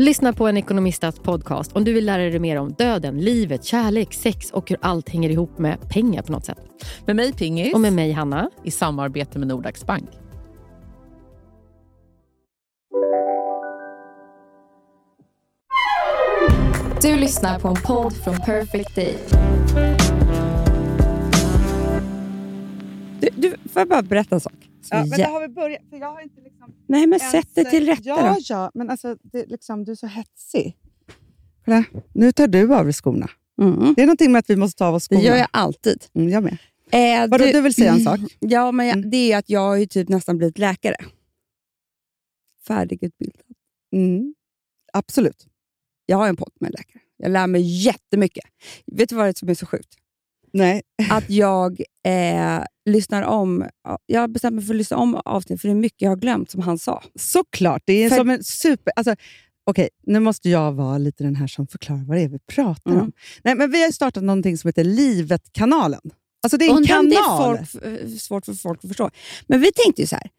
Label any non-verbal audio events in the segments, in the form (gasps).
Lyssna på en ekonomistats podcast om du vill lära dig mer om döden, livet, kärlek, sex och hur allt hänger ihop med pengar på något sätt. Med mig Pingis. Och med mig Hanna. I samarbete med Nordax Bank. Du lyssnar på en podd från Perfect Day. Du, du, får jag bara berätta en sak? Ja, men där har vi börjat. För jag har inte liksom Nej, men ens- sätt dig till rätta Ja, då. ja, men alltså, det, liksom, du är så hetsig. Kolla, Nu tar du av dig skorna. Mm. Det är någonting med att vi måste ta av oss Det skorna. gör jag alltid. Mm, jag med. Eh, Vadå, du vill säga en sak? (clears throat) Ja, men jag, Mm. det är att jag har typ nästan blivit läkare. Färdigutbildad. Mm. Absolut. Jag har en podd med en läkare. Jag lär mig jättemycket. Vet du vad det är som är så sjukt? Nej. Att jag eh, lyssnar om... Jag har bestämt mig för att lyssna om avsnitt, för det är mycket jag har glömt som han sa. Såklart. Det är För- som en super... Alltså, Okej, nu måste jag vara lite den här som förklarar vad det är vi pratar Mm. om. Nej, men vi har startat någonting som heter Livet-kanalen. Alltså det är en Undrar kanal. om det är folk, eh, svårt för folk att förstå. Men vi tänkte ju så här.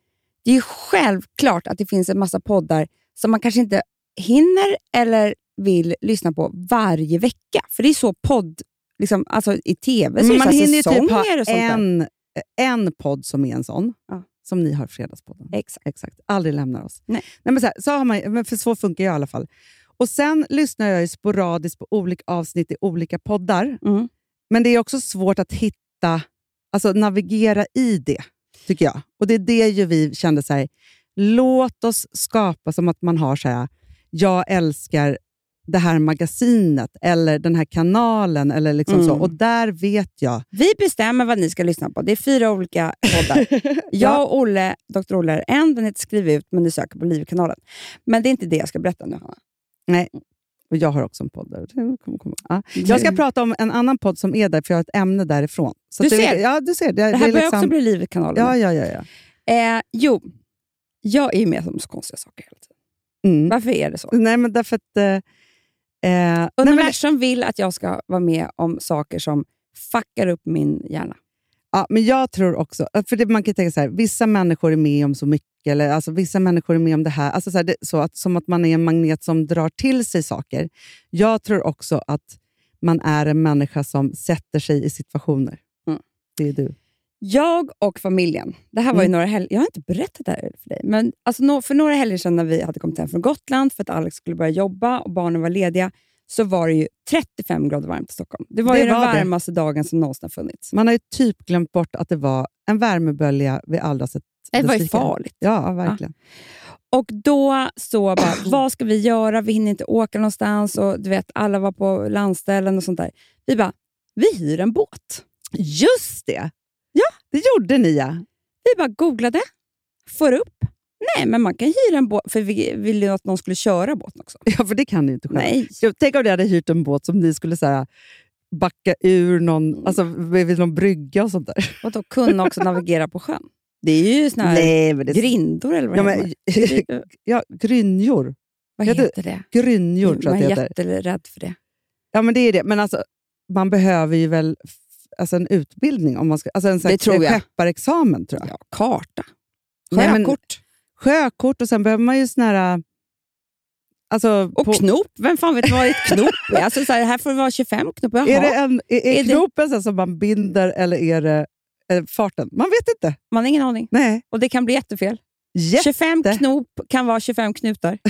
Det är självklart att det finns en massa poddar som man kanske inte hinner eller vill lyssna på varje vecka. För det är så podd... Liksom, alltså I tv så är det man hinner ju typ ha säsonger och sånt där. en, en podd som är en sån, Ja. som ni har Fredagspodden. Exakt. Exakt. Aldrig lämnar oss. Nej. Nej, men så, här, så har man, men för så funkar jag i alla fall. Och Sen lyssnar jag ju sporadiskt på olika avsnitt i olika poddar. Mm. Men det är också svårt att hitta, alltså navigera i det, tycker jag. Och det är det ju vi kände så här, låt oss skapa som att man har så här, jag älskar det här magasinet eller den här kanalen. Eller liksom Mm. så. Och där vet jag. Vi bestämmer vad ni ska lyssna på. Det är fyra olika poddar. (laughs) Jag och Olle, Dr. Olle är en, den heter Skriv ut, men ni söker på Livkanalen. Men det är inte det jag ska berätta nu, Hanna. Nej, och jag har också en podd där. Kommer komma. Ja. Jag ska prata om en annan podd som är där, för jag har ett ämne därifrån. Så Du att det, ser. Ja, du ser. Det, Det här är börjar liksom, också bli Livkanalen. Ja, ja, ja. ja. Eh, jo, jag är med om så konstiga saker hela tiden. Mm. Varför är det så? Nej, men därför att... Eh, eh, nej, men, Universum vill att jag ska vara med om saker som fuckar upp min hjärna. ja, men jag tror också... att För det, man kan tänka så här, vissa människor är med om så mycket, eller alltså, vissa människor är med om det här. Alltså, så här det, så att, som att man är en magnet som drar till sig saker. Jag tror också att man är en människa som sätter sig i situationer. Mm. Det är du. Jag och familjen, det här var ju Mm. några helger, jag har inte berättat det här för dig, men alltså, för några helger sedan när vi hade kommit hem från Gotland för att Alex skulle börja jobba och barnen var lediga, så var det ju 35 grader varmt i Stockholm. Det var Det ju den var det. varmaste dagen som någonsin har funnits. Man har ju typ glömt bort att det var en värmebölja vi aldrig har sett. Det var ju farligt. Ja, verkligen. Och då så bara, (clears throat) vad ska vi göra? Vi hinner inte åka någonstans och du vet, alla var på landställen och sånt där. Vi bara, vi hyr en båt. Just det! Det gjorde ni ja. Vi bara googlade, får upp. Nej, men man kan hyra en båt, för vi ville ju att någon skulle köra båten också. Ja, för det kan ni ju inte själva. Nej. Jag, tänk om ni hade hyrt en båt som ni skulle så här, backa ur någon, alltså, vid någon brygga och sånt där. Och då kunna också navigera på sjön. Det är ju såna här Nej, det grindor eller vad Ja, men, (laughs) ja, grynjor. Vad heter- heter det? Grynjor tror Man jag är att det heter. jätterädd för det. Ja, men det är det. Men alltså, man behöver ju väl alltså en utbildning, om man ska, alltså en sån Det tror jag. skepparexamen tror jag. Ja, karta. Nej, men- Sjökort. Sjökort och sen behöver man ju sån här... Alltså, Och på- knop. Vem fan vet vad ett knop är? Alltså, så här, här får det vara 25 knop. Jaha. Är, det en, är, är, Är det- knopen så som man binder eller är det eh, farten? Man vet inte. Man har ingen aning. Nej. Och det kan bli jättefel. Jätte. 25 knop kan vara 25 knutar. (laughs)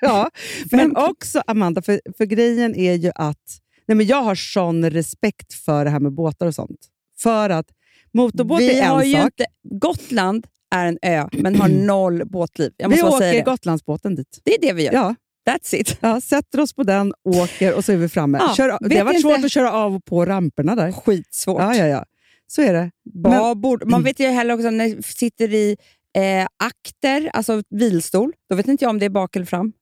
Ja. Men också, Amanda, för, för grejen är ju att nej men jag har sån respekt för det här med båtar och sånt. För att motorbåt Vi är en sak. inte, Gotland är en ö, men har (clears throat) noll båtliv. Jag Vi åker. Gotlandsbåten dit. Det är det vi gör. Ja, That's it. ja, sätter oss på den, åker och så är vi framme. Ja, Kör, det har varit inte- svårt att köra av och på ramperna där. Skitsvårt. Ja, ja, ja. Så är det. Babord. Man vet ju heller också när det sitter i eh, akter, alltså vilstol, då vet inte jag om det är bak eller fram.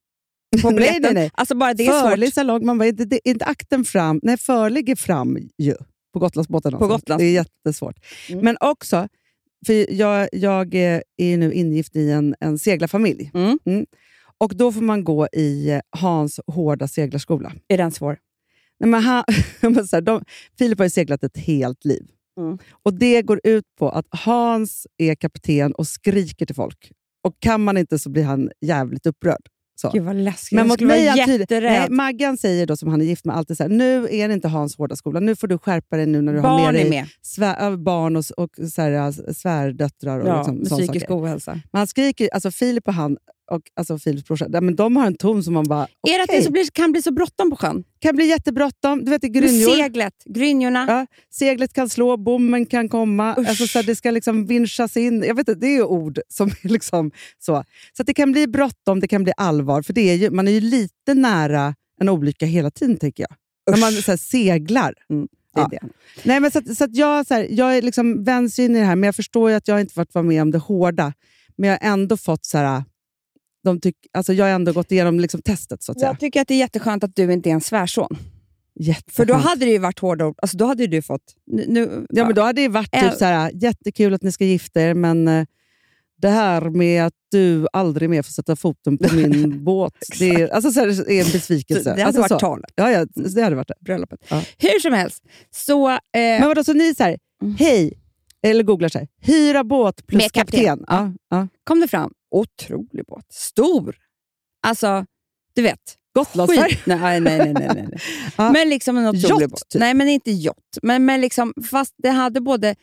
På Nej, nej, nej. Alltså bara det är Förlig salong, man bara, inte, det, inte akten fram. Nej, förlig är fram ju. På Gotlandsbåten. På Alltså. Gotlands- Det är jättesvårt. Mm. Men också, för jag, jag är är nu ingift i en, en seglarfamilj. Mm. Och då får man gå i eh, Hans hårda seglarskola. Är den svår? Nej, men han, (laughs) så här, de, Filip har ju seglat ett helt liv. Mm. Och Det går ut på att Hans är kapten och skriker till folk. Och Kan man inte så blir han jävligt upprörd. Så. Gud vad läskigt. Men mot mig jätterädd. Nej, Maggan säger då, som han är gift med, alltid så här, nu är det inte Hans hårda skola. Nu får du skärpa dig nu när du har Barn med dig med. svär, barn och, och så här, svärdöttrar. Och Ja, liksom, såna psykisk ohälsa. Men han skriker, alltså Filip och han, och alltså Filips brorsa, ja, men de har en ton som man bara... Är det att det så blir, kan bli så bråttom på sjön? kan bli jättebråttom. Du vet, grynjor. seglet, grynjorna. Ja, seglet kan slå, bommen kan komma, Usch. alltså, så det ska liksom vinschas in. Jag vet inte, det är ju ord som liksom så. Så det kan bli bråttom, det kan bli allvar. För det är ju, man är ju lite nära en olycka hela tiden, tänker jag. När man så här, seglar. Mm, Ja. det. Nej, men så att, så att jag, så här, jag är liksom vänds in i det här, men jag förstår ju att jag inte vara med om det hårda. Men jag har ändå fått så här... De tyck, alltså jag har ändå gått igenom liksom testet, så att säga. Jag tycker att det är jätteskönt att du inte är en svärson. Jätteskönt. För då hade det ju varit hårda ord. Alltså då hade du fått... Nu, Ja, men då hade det varit typ så här, jättekul att ni ska gifta er, men eh, det här med att du aldrig mer får sätta foten på min (laughs) båt, det är, alltså, så här, är en besvikelse. det hade alltså, varit talet. Ja, ja, det hade varit det. Bröllopet. Ja. Hur som helst. Så, eh, Men vadå, så ni så här, Mm. hej, eller googlar så här, hyra båt plus kapten. kapten. Ja, ja. kom det fram. Otrolig båt. Stor. Alltså, du vet. Skit. Nej, nej, nej. nej, nej. nej. (laughs) Ja. Men liksom en otrolig Yacht, båt. typ. Nej, men inte yacht. Men, men liksom, fast det hade både...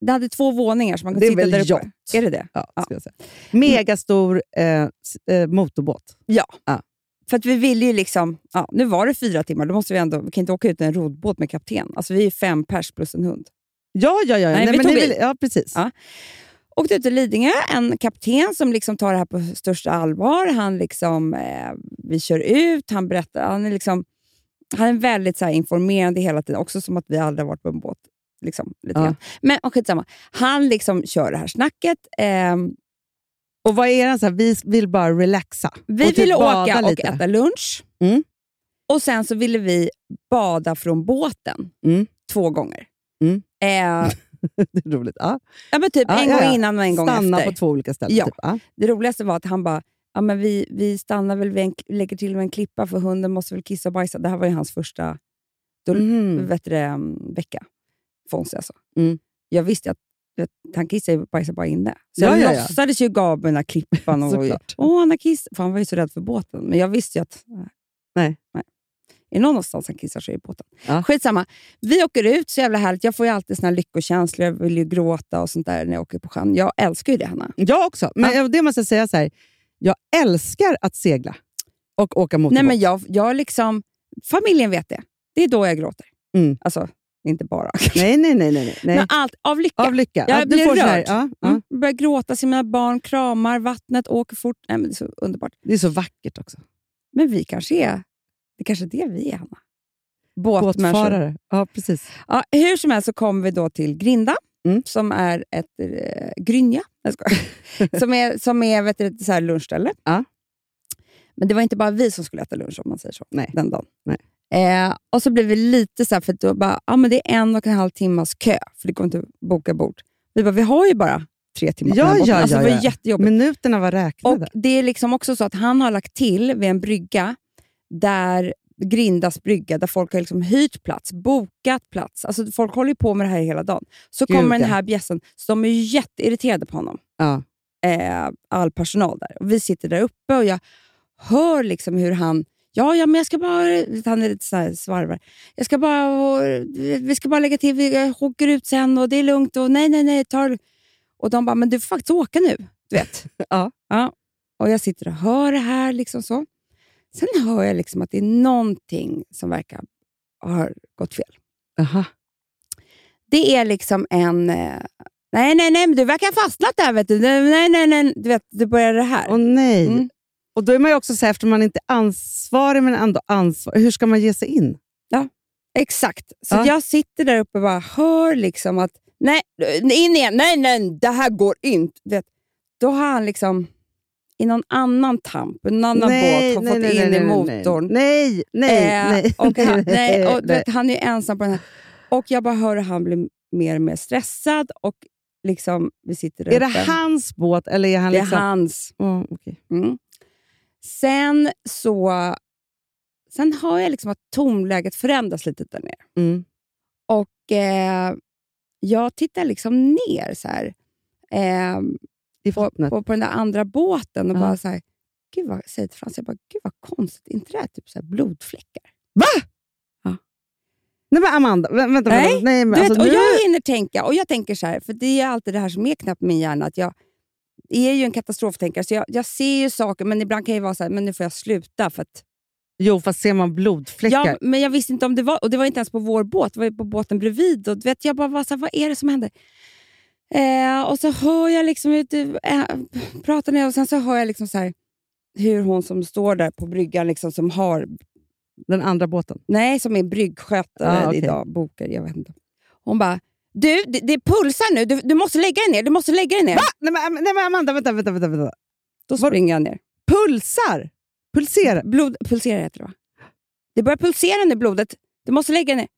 Det hade två våningar så man Det kunde är sitta väl där uppe. yacht? Är det det? Ja, Ja. säga. Megastor eh, eh, motorbåt. Ja. Ja. För att vi ville ju liksom... Ja, nu var det fyra timmar, då måste vi ändå... Vi kan inte åka ut i en roddbåt med kapten. Alltså vi är fem pers plus en hund. Ja, ja, ja. Nej, vi men tog ni i. vill, ja precis. Ja. Åkte ut till Lidingö, en kapten som liksom tar det här på största allvar. Han liksom, eh, vi kör ut, han berättar, han är, liksom, han är väldigt så informerande hela tiden, också som att vi aldrig varit på en båt. Liksom, lite Ja. Men och skitsamma. Han liksom kör det här snacket. ehm, Och vad är det? Så här, vi vill bara relaxa. vi typ ville åka och lite. äta lunch. Mm. Och sen så ville vi bada från båten Mm. två gånger. Mm. Eh, (laughs) det är roligt. Ja. ja, men typ Ja, en ja, gång innan och en gång Stanna efter. på två olika ställen. Ja. Typ. Det roligaste var att han bara, ja, men vi, vi stannar väl vid en, lägger till med en klippa för hunden måste väl kissa och bajsa. Det här var ju hans första då, Mhm. vet du, det, um, vecka. Fonzie alltså. Mm. Jag visste att vet, han kissade och bajsade bara inne. Så Ja, jag ja, låtsades ju gav med den här klippan. Och, (laughs) Såklart. Åh, han har kiss. För han var ju så rädd för båten. Men jag visste ju att... Nej. Är det någonstans han kissar så är det i båten. Ja. Skitsamma. Vi åker ut, så jävla härligt. Jag får ju alltid såna här lyckokänslor. Jag vill ju gråta och sånt där när jag åker på sjön. Jag älskar ju det, Hanna. Jag också. Men det måste jag säga så här. Jag älskar att segla och åka motorbåt. Nej, men jag, jag liksom, familjen vet det. Det är då jag gråter. Mm. Alltså, inte bara. (laughs) nej, nej, nej. nej, nej. Men allt, av lycka. Av lycka. Jag Ja, blir så här- rörd. ja, ja. Mm. Börjar gråta, se mina barn, kramar, vattnet, åker fort. Nej, men det är så underbart. Det är så vackert också. Men vi kanske är det kanske är det vi är, Hanna. Båtfarare. Ja, precis. Ja, hur som helst så kommer vi då till Grinda, Mm. som är ett eh, Grynja, (laughs) som är, som är vet du, ett så här lunchställe. Ja. Men det var inte bara vi som skulle äta lunch om man säger så, Nej. den dagen. Nej. Eh, och så blev vi lite så här, för då bara, ah, men det är en och en halv timmas kö, för det går inte att boka bord. Vi bara, vi har ju bara tre timmar på Ja, den här båten. ja, alltså, ja, Det var ja. jättejobbigt. Minuterna var Och räknade. det är liksom också så att han har lagt till vid en brygga, där Grindas brygga, där folk har liksom hyrt plats, bokat plats. Alltså folk håller på med det här hela dagen. Så Gud, kommer den här bjässen, så de är jätteirriterade på honom. Ja. Eh, all personal där. Och vi sitter där uppe och jag hör liksom hur han Ja, ja, men jag ska bara... Han är lite så svarvar. Jag ska bara... Vi ska bara lägga till, vi åker ut sen och det är lugnt. Och nej, nej, nej, ta det- Och de bara, men du får faktiskt åka nu. Du vet. (laughs) Ja. ja. Och jag sitter och hör det här. liksom så. Sen hör jag liksom att det är någonting som verkar ha gått fel. Aha. Det är liksom en... eh, Nej, nej, nej, men du verkar ha fastnat där. Vet du. Nej, nej, nej. Du vet, det börjar det här. Åh nej. Mm. Och då är man ju också så här, eftersom man inte är ansvarig men ändå ansvarig. Hur ska man ge sig in? Exakt. Så Ja. jag sitter där uppe och bara hör liksom att nej, in igen, nej, nej, det här går inte. Du Vet, då har han liksom i någon annan tamp, en annan båt, har fått in i motorn. Nej, nej, Eh, nej. och han, nej, och, du nej. vet, han är ensam på den här. Och jag bara hör hur han blir mer och mer stressad och liksom, vi sitter där Är det hans båt eller är han Det är liksom... hans. Åh, okej. Mm. Sen så sen har jag liksom att tonläget förändras lite där nere. Mm. Och eh, jag tittar liksom ner så här, eh, på, på, på den där andra båten och Ja. bara så här, gud vad, säger till Frans, jag bara, gud vad konstigt, inte det här typ så här blodfläckar? Nej men Amanda, vä- vänta. Nej, vänta. Nej, men vet, alltså, och nu... jag hinner tänka, och jag tänker så här, för det är alltid det här som är knappt i min hjärna, att jag är ju en katastroftänkare, så jag, jag ser ju saker, men ibland kan jag vara så här, men nu får jag sluta. För att, Jo, fast ser man blodfläckar... ja, men jag visste inte om det var, och det var inte ens på vår båt, det var på båten bredvid. Och vet, jag bara var så här, vad är det som händer? Eh, och så hör jag liksom, du, eh, pratar ner och sen så hör jag liksom så här, hur hon som står där på bryggan, liksom, som har Den andra båten. Nej, som är bryggskötare Ah, okej. idag. Bokar, jag vet inte. Hon bara, du, det, det pulsar nu. Du, du måste lägga dig ner. Du måste lägga dig ner. Va? Nej, men, nej men Amanda, vänta, vänta, vänta. vänta. Då springer jag ner. Pulsar? Pulserar? Blod, pulserar heter det va? Det börjar pulsera nu blodet. Du måste lägga dig ner.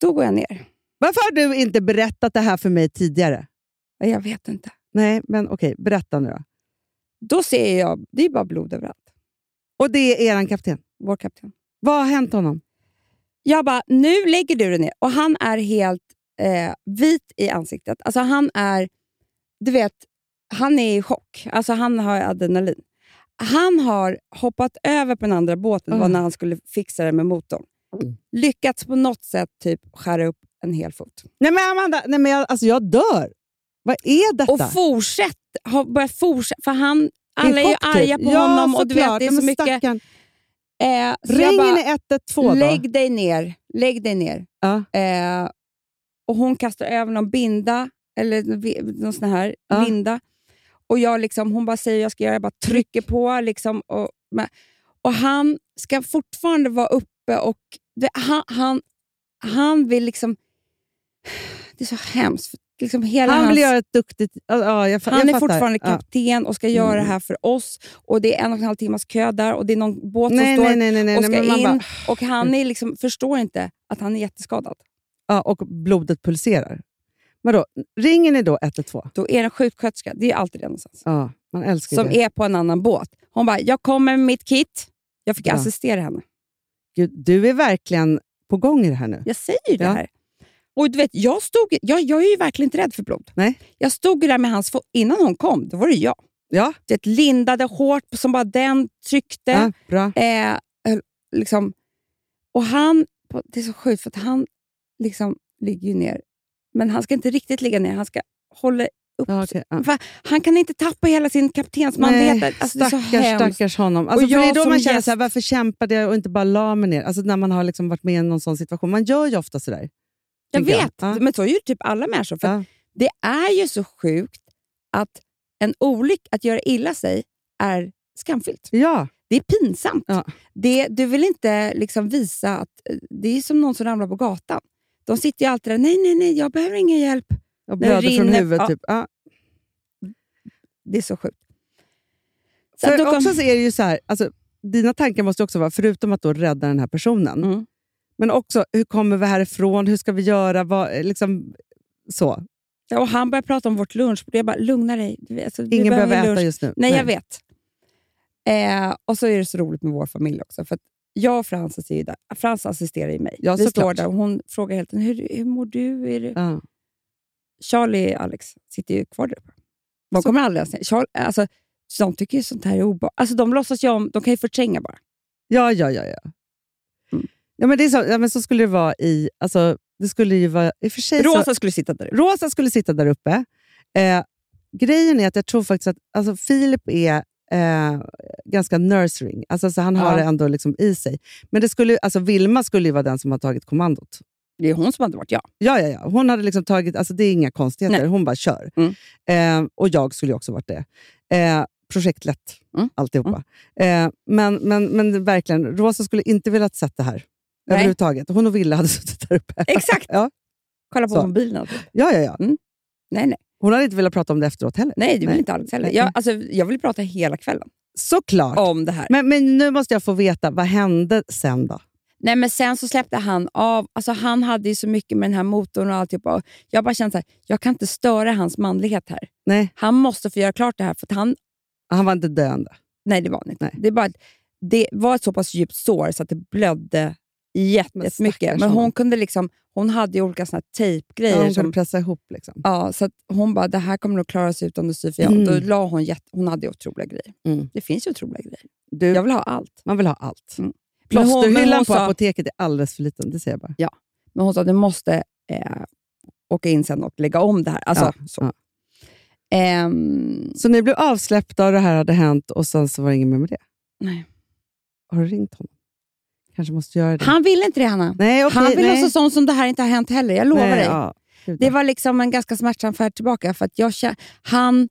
Då går jag ner. Varför har du inte berättat det här för mig tidigare? Ja, Jag vet inte. Nej, men okej, berätta nu då. Då ser jag, det är bara blod överallt. Och det är eran kapten. Vår kapten. Vad har hänt honom? Jag bara, nu lägger du dig ner. Och han är helt eh, vit i ansiktet. Alltså han är, du vet, han är i chock. Alltså han har adrenalin. Han har hoppat över på den andra båten, det var Mm. när han skulle fixa det med motorn. Lyckats på något sätt typ skära upp en hel fot. Nej men Amanda, nej, men jag, alltså jag dör. Vad är detta? Och fortsätt, har börjat fortsätta, för han, alla är ju typ. arga på ja, honom och du vet, det är så mycket. stackarn. Eh, Ringer bara, ni 112 då? lägg dig ner, lägg dig ner. Ja. Eh, och hon kastar över någon binda, eller någon sån här Ja. linda. Och jag liksom, hon bara säger jag ska göra, jag bara trycker på. Liksom, och, och han ska fortfarande vara uppe och det, han, han, han vill liksom... Det är så hemskt. Liksom hela Han vill hans, göra ett duktigt... Ja, ja, jag, han jag är fortfarande kapten och ska göra Mm. det här för oss. Och Det är en och en halv timmas kö där och det är någon båt som Nej, står nej, nej, nej, nej, och nej, ska in. bara, Mm. och han är liksom, förstår inte att han är jätteskadad. ja, och blodet pulserar. Men då, ringer ni då 112? Då är det en sjuksköterska, det är alltid det någonstans, Ja, man älskar som det. är på en annan båt. Hon bara, jag kommer med mitt kit. Jag fick Ja. assistera henne. Gud, du är verkligen på gång i det här nu. Jag säger ju det Ja. här. Och du vet, jag, stod, jag, jag är ju verkligen inte rädd för blod. Nej. Jag stod där med hans fot. Innan hon kom, då var det jag. Ja, Det lindade hårt som bara den tryckte. ja bra. Eh, eh, liksom. Och han, det är så sjukt för att han liksom ligger ju ner. Men han ska inte riktigt ligga ner, han ska hålla upp Ja. För Han kan inte tappa hela sin kaptensmanlighet. Alltså, stackars, stackars honom. Alltså, Och för det är då man känner gäst- så här, varför kämpade jag och inte bara la mig ner? Alltså, när man har liksom varit med i någon sån situation. Man gör ju ofta sådär. Jag vet, Ja. men så är ju typ alla människor. För Ja. Det är ju så sjukt att en olycka, att göra illa sig, är skamfyllt. ja, Det är pinsamt. Ja. Det, du vill inte liksom visa att det är som någon som ramlar på gatan. De sitter ju alltid där, nej, nej, nej, jag behöver ingen hjälp. det blöder från huvudet. ja. Typ. Ja. Det är så sjukt. Så För då kom- också så är det ju så här, alltså, dina tankar måste också vara, förutom att då rädda den här personen, Mm. Men också hur kommer vi härifrån? Hur ska vi göra? Vad, liksom, så. Ja, och han började prata om vårt lunchbord. Jag bara, lugna dig. Du Alltså, Ingen behöver lunch. äta just nu. Nej, jag vet. Eh, och så är det så roligt med vår familj också. För jag och Frans är där. Frans assisterar ju mig. Ja, vi står där och hon frågar hela tiden, hur, hur mår du? Är det... Ja. Charlie och Alex sitter ju kvar där. De kommer aldrig ens. Charlie, alltså, de tycker ju sånt här är obehagligt. Alltså, de låtsas ju om, de kan ju förtränga bara. Ja, ja, ja. ja. Mm. ja, men det är så, ja men så skulle det vara i... Alltså, det skulle ju vara... I för sig Rosa så, skulle sitta där uppe. Rosa skulle sitta där uppe. Eh, grejen är att jag tror faktiskt att alltså, Filip är eh, ganska nursing. Alltså, så han har Ja. det ändå liksom i sig. Men det skulle, alltså, Vilma skulle ju vara den som har tagit kommandot. Det är hon som hade varit jag. Ja, ja, ja. Hon hade liksom tagit, alltså det är inga konstigheter, Nej. hon bara kör. Mm. Eh, och jag skulle också varit det. Eh, projektlätt, Mm. alltihopa. Eh, men, men, men verkligen, Rosa skulle inte velat sett det här Nej. överhuvudtaget. Hon och Wille hade (laughs) suttit där uppe. Exakt. ja. Kolla på Så. mobilen. Typ. Ja, ja, ja. Nej, nej. Hon hade inte velat prata om det efteråt heller. Nej, det vill inte Alex heller. Jag, alltså, jag vill prata hela kvällen Såklart. om det här. Men, men nu måste jag få veta, vad hände sen då? Nej, men sen så släppte han av. Alltså, han hade ju så mycket med den här motorn och alltihopa. Och Jag bara kände så här, jag kan inte störa hans manlighet här. Nej, Han måste få göra klart det här. För han, han var inte döende. nej, det var han inte. Nej. Det, bara, det var ett så pass djupt sår så att det blödde jättemycket. Men hon kunde liksom, hon hade ju olika såna här tejpgrejer. Ja, hon som, kunde pressa ihop. Liksom. ja, så att hon bara, det här kommer nog klara sig utan Sofia. Mm. Då la hon, jätte, hon hade ju otroliga grejer. Mm. Det finns ju otroliga grejer. Du, Jag vill ha allt. Man vill ha allt. Mm. Plåsterhyllan på sa- apoteket är alldeles för liten, det säger jag bara. Men hon sa du måste eh, åka in sen och lägga om det här. Alltså, Ja, så. ja. Ehm, Så ni blev avsläppta och det här hade hänt och sen så var det inget mer med det? nej. Har du ringt honom? Kanske måste göra det. Han ville inte det, Hanna. nej, okej, han vill nej. låtsas som, som det här inte har hänt heller. Jag lovar nej, dig. Ja, Det var liksom en ganska smärtsam färd tillbaka. För att jag, han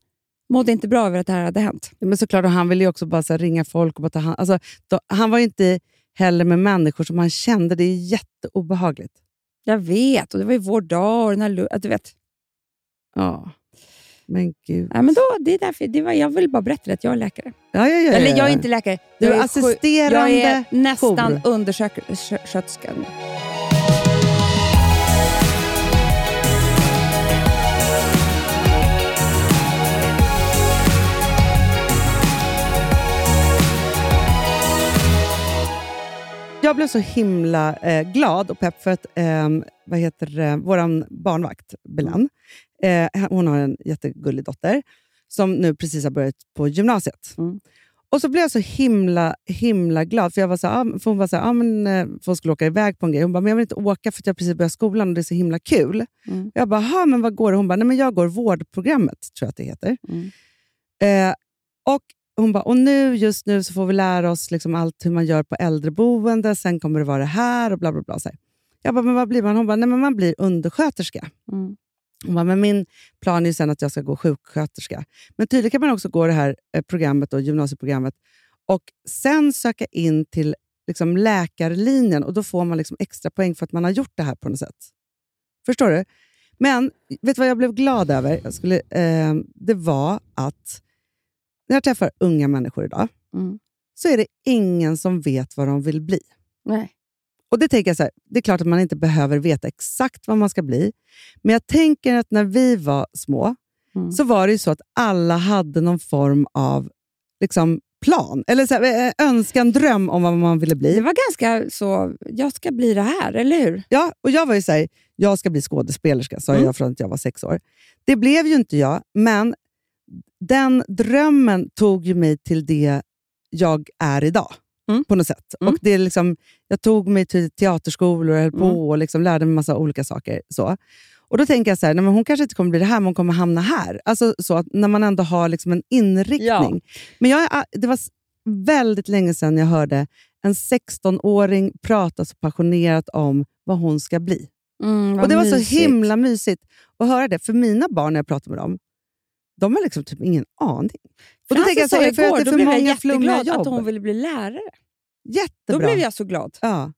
mådde inte bra över att det här hade hänt. Men såklart, och han ville ju också bara här, ringa folk och bara ta hand alltså, då, Han var ju inte heller med människor som han kände. Det är jätteobehagligt. Jag vet, och det var ju vår dag. Och den här, att du vet. Ja. Men gud. Ja, men då, det är därför, det var, jag vill bara berätta att jag är läkare. Ja, ja, ja, Eller jag ja. är inte läkare. Du är assisterande Jag är nästan undersköterska. Jag blev så himla eh, glad och pepp för att eh, vad heter, eh, vår barnvakt, Belan, eh, hon har en jättegullig dotter som nu precis har börjat på gymnasiet. Mm. Och så blev jag så himla himla glad, för, jag var så, här, ah, för hon var så här, ah, men, eh, för hon skulle åka iväg på en grej. Hon bara, men jag vill inte åka för att jag precis börjat skolan och det är så himla kul. Mm. Jag bara, "Ha, men vad går det? Hon bara, nej men jag går vårdprogrammet, tror jag att det heter. Mm. Eh, och hon bara, och nu just nu så får vi lära oss liksom allt hur man gör på äldreboende, sen kommer det vara det här och bla bla bla. Så här. Jag bara, men vad blir man? Hon bara, nej men man blir undersköterska. Mm. Hon bara, men min plan är ju sen att jag ska gå sjuksköterska. Men tydligen kan man också gå det här eh, programmet, då, gymnasieprogrammet, och sen söka in till liksom, läkarlinjen och då får man liksom extra poäng för att man har gjort det här på något sätt. Förstår du? Men vet du vad jag blev glad över? Jag skulle, eh, det var att när jag träffar unga människor idag Mm. så är det ingen som vet vad de vill bli. Nej. Och det tänker jag så här, det är klart att man inte behöver veta exakt vad man ska bli. Men jag tänker att när vi var små Mm. så var det ju så att alla hade någon form av liksom, plan. Eller så här, eh, önskan, dröm om vad man ville bli. Det var ganska så, jag ska bli det här, eller hur? Ja, och jag var ju så här, jag ska bli skådespelerska, sa Mm. jag från att jag var sex år. Det blev ju inte jag, men den drömmen tog ju mig till det jag är idag. Mm. På något sätt. Mm. Och det är liksom, jag tog mig till teaterskolor och höll Mm. på och liksom lärde mig massa olika saker. Så. Och Då tänker jag så här, nej, men hon kanske inte kommer bli det här, men hon kommer hamna här. Alltså så att När man ändå har liksom en inriktning. Ja. Men jag, det var väldigt länge sedan jag hörde en 16-åring prata så passionerat om vad hon ska bli. Mm, Och Det var så himla mysigt att höra det. För mina barn, när jag pratar med dem, de har liksom typ ingen aning. Och då Frances tänker jag så här, för att igår, det är för många flummiga jätteglad att jobb. hon ville bli lärare. Jättebra. Då blev jag så glad. Ja.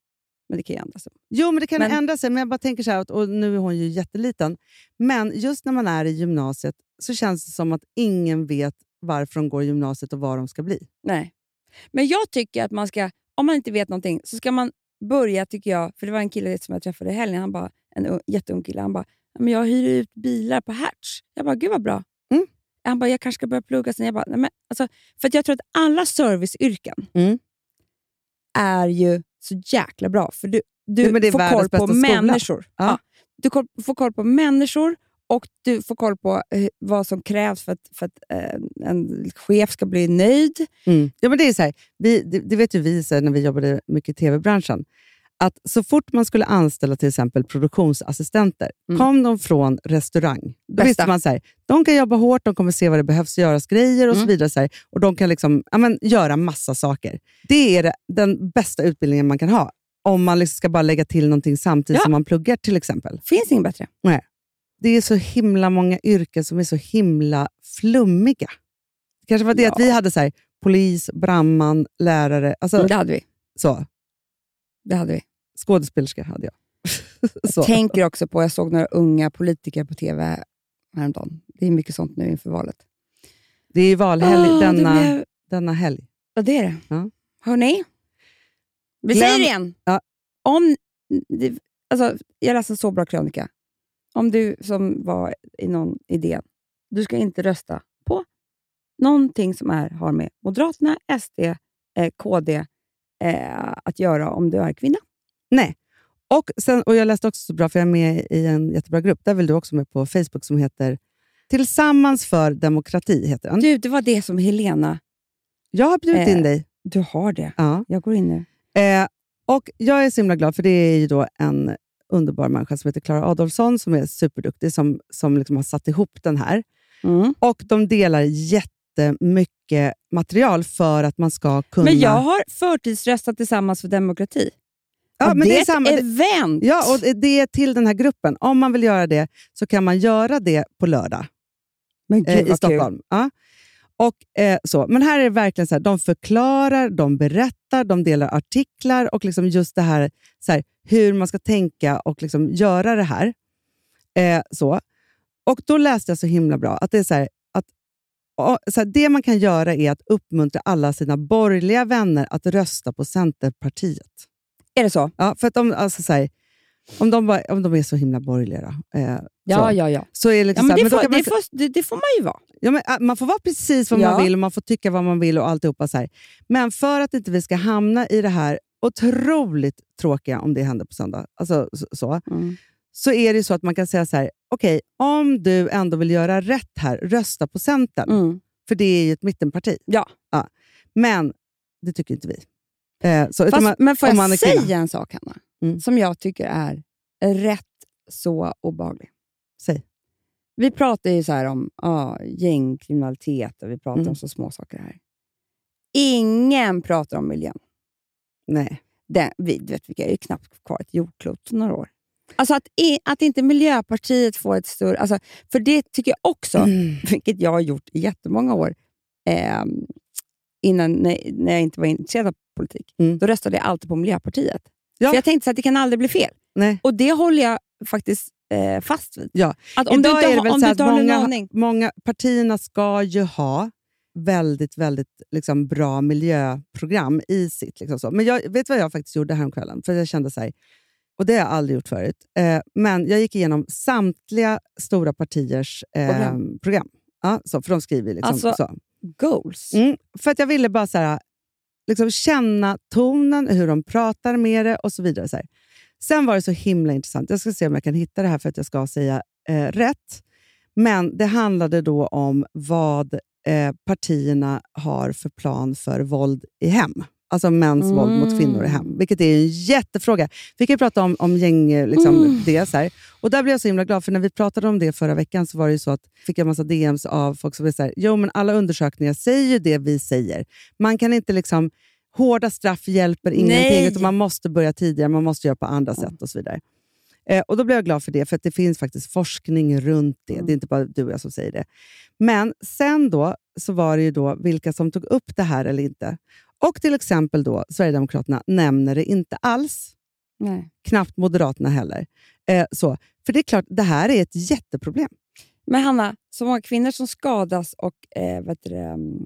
Men det kan ju ändra sig. Jo, men det kan Men- ändra sig. Men jag bara tänker så här, och nu är hon ju jätteliten. Men just när man är i gymnasiet så känns det som att ingen vet varför de går i gymnasiet och vad de ska bli. Nej. Men jag tycker att man ska, om man inte vet någonting, så ska man börja, tycker jag, för det var en kille som jag träffade i helgen, han bara, en ung- jätteung kille, han bara, "Ja, men jag hyr ut bilar på Hertz. Jag bara, gud vad bra. Mm. Han bara, jag kanske ska börja plugga sen. Jag bara, Nej, men, alltså, för jag tror att alla serviceyrken Mm. Är ju så jäkla bra. För du, du är får koll på människor. Ja. Ja. Du koll, får koll på människor och du får koll på eh, vad som krävs för att, för att eh, en chef ska bli nöjd. Mm. Ja, men det, är så här, vi, det, det vet ju vi så här, när vi jobbade mycket i tv-branschen. Att så fort man skulle anställa till exempel produktionsassistenter, Mm. kom de från restaurang, då Bästa. visste man så här, de kan jobba hårt, de kommer se vad det behövs göras grejer och så Mm. vidare. Så här, och De kan liksom, ja, men, göra massa saker. Det är den bästa utbildningen man kan ha. Om man liksom ska bara lägga till någonting samtidigt Ja. som man pluggar till exempel. finns inget bättre. Det är så himla många yrken som är så himla flummiga. Det kanske var det Ja. att vi hade så här, polis, brandman, lärare. Alltså, Mm, det hade vi. så. Det hade vi. Skådespelerska hade jag. (laughs) Jag tänker också på, jag såg några unga politiker på tv häromdagen. Det är mycket sånt nu inför valet. Det är ju valhelg det denna, blev- denna helg. Ja, det är det. Ja. Hörni, vi Glöm- säger det igen. Ja, om, alltså, jag läste en så bra krönika. Om du som var i någon idé, du ska inte rösta på någonting som är, har med Moderaterna, SD, eh, KD eh, att göra om du är kvinna. Nej. Och, sen, och Jag läste också så bra, för jag är med i en jättebra grupp. Där vill du också med på Facebook som heter Tillsammans för demokrati. Heter den. Du, det var det som Helena... Jag har bjudit Eh, in dig. Du har det. Ja. Jag går in nu. Eh, och Jag är så himla glad, för det är ju då en underbar människa som heter Klara Adolfsson som är superduktig, som, som liksom har satt ihop den här. Mm. Och De delar jättemycket material för att man ska kunna... Men jag har förtidsröstat tillsammans för demokrati. ja, det, det är samma, ett event! Ja, och det är till den här gruppen. Om man vill göra det så kan man göra det på lördag men gud, eh, i kul. Stockholm. Ja. Och, eh, så. Men här är det verkligen så här, de förklarar, de berättar, de delar artiklar och liksom just det här, så här hur man ska tänka och liksom göra det här. Eh, så. Och Då läste jag så himla bra att det är så här, så här, det man kan göra är att uppmuntra alla sina borgerliga vänner att rösta på Centerpartiet. Är det så? Ja, för att de, alltså, så här, om, de bara, om de är så himla borgerliga, då, eh, Ja, så, ja, ja. så är det ja liksom men det, men då får, man det, får, det, det får man ju vara. Ja, men, äh, man får vara precis vad Ja. man vill och man får tycka vad man vill och alltihopa. Så här. Men för att inte vi ska hamna i det här otroligt tråkiga, om det händer på söndag, alltså, så, så, Mm. Så är det så att man kan säga så här, okej, om du ändå vill göra rätt här, rösta på Centern. Mm. För det är ju ett mittenparti. Ja. Men det tycker inte vi. Eh, så, Fast, man, men får jag säga en sak, Hanna, Mm. som jag tycker är rätt så obehaglig? Säg. Vi pratar ju så här om ah, gängkriminalitet och vi pratar Mm. om så små saker här. Ingen pratar om miljön. Nej. Den, vi du vet, vi är ju knappt kvar ett jordklot några år. Alltså att, att inte Miljöpartiet får ett större... Alltså, för det tycker jag också, Mm. vilket jag har gjort i jättemånga år, eh, innan, när, när jag inte var intresserad av politik, Mm. då röstade jag alltid på Miljöpartiet. Ja. För jag tänkte att det kan aldrig bli fel. Nej. Och det håller jag faktiskt eh, fast vid. Ja. Att om Idag du inte, är det väl om så att många, många partierna ska ju ha väldigt, väldigt liksom, bra miljöprogram i sitt. Liksom så. Men jag vet vad jag faktiskt gjorde häromkvällen? För jag kände så här, och det har jag aldrig gjort förut. Eh, men jag gick igenom samtliga stora partiers eh, Program. program. Ja, så, för de skriver liksom Alltså, så. Goals. Mm, för att jag ville bara så här, liksom känna tonen, hur de pratar med det och så vidare. Så här. Sen var det så himla intressant. Jag ska se om jag kan hitta det här för att jag ska säga eh, rätt. Men det handlade då om vad eh, partierna har för plan för våld i hem. Alltså mäns våld mot kvinnor i hem. Vilket är en jättefråga. Vi kan ju prata om, om gäng, eh, liksom, Mm. det. Så här. Och där blev jag så himla glad, för när vi pratade om det förra veckan så var det ju så att fick jag en massa DMs av folk som var så här, jo men alla undersökningar säger ju det vi säger. Man kan inte liksom, hårda straff hjälper ingenting, utan man måste börja tidigare, man måste göra på andra sätt och så vidare. Eh, och Då blev jag glad för det, för att det finns faktiskt forskning runt det. Mm. Det är inte bara du och jag som säger det. Men sen då så var det ju då vilka som tog upp det här eller inte. Och till exempel då Sverigedemokraterna nämner det inte alls. Nej. Knappt Moderaterna heller. Eh, så. För det är klart, det här är ett jätteproblem. Men Hanna, så många kvinnor som skadas och eh, vet du, mm,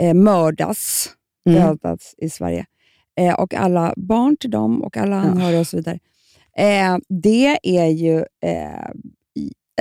eh, mördas, Mm. dödas i Sverige, eh, och alla barn till dem och alla anhöriga och så vidare. Eh, det är ju eh,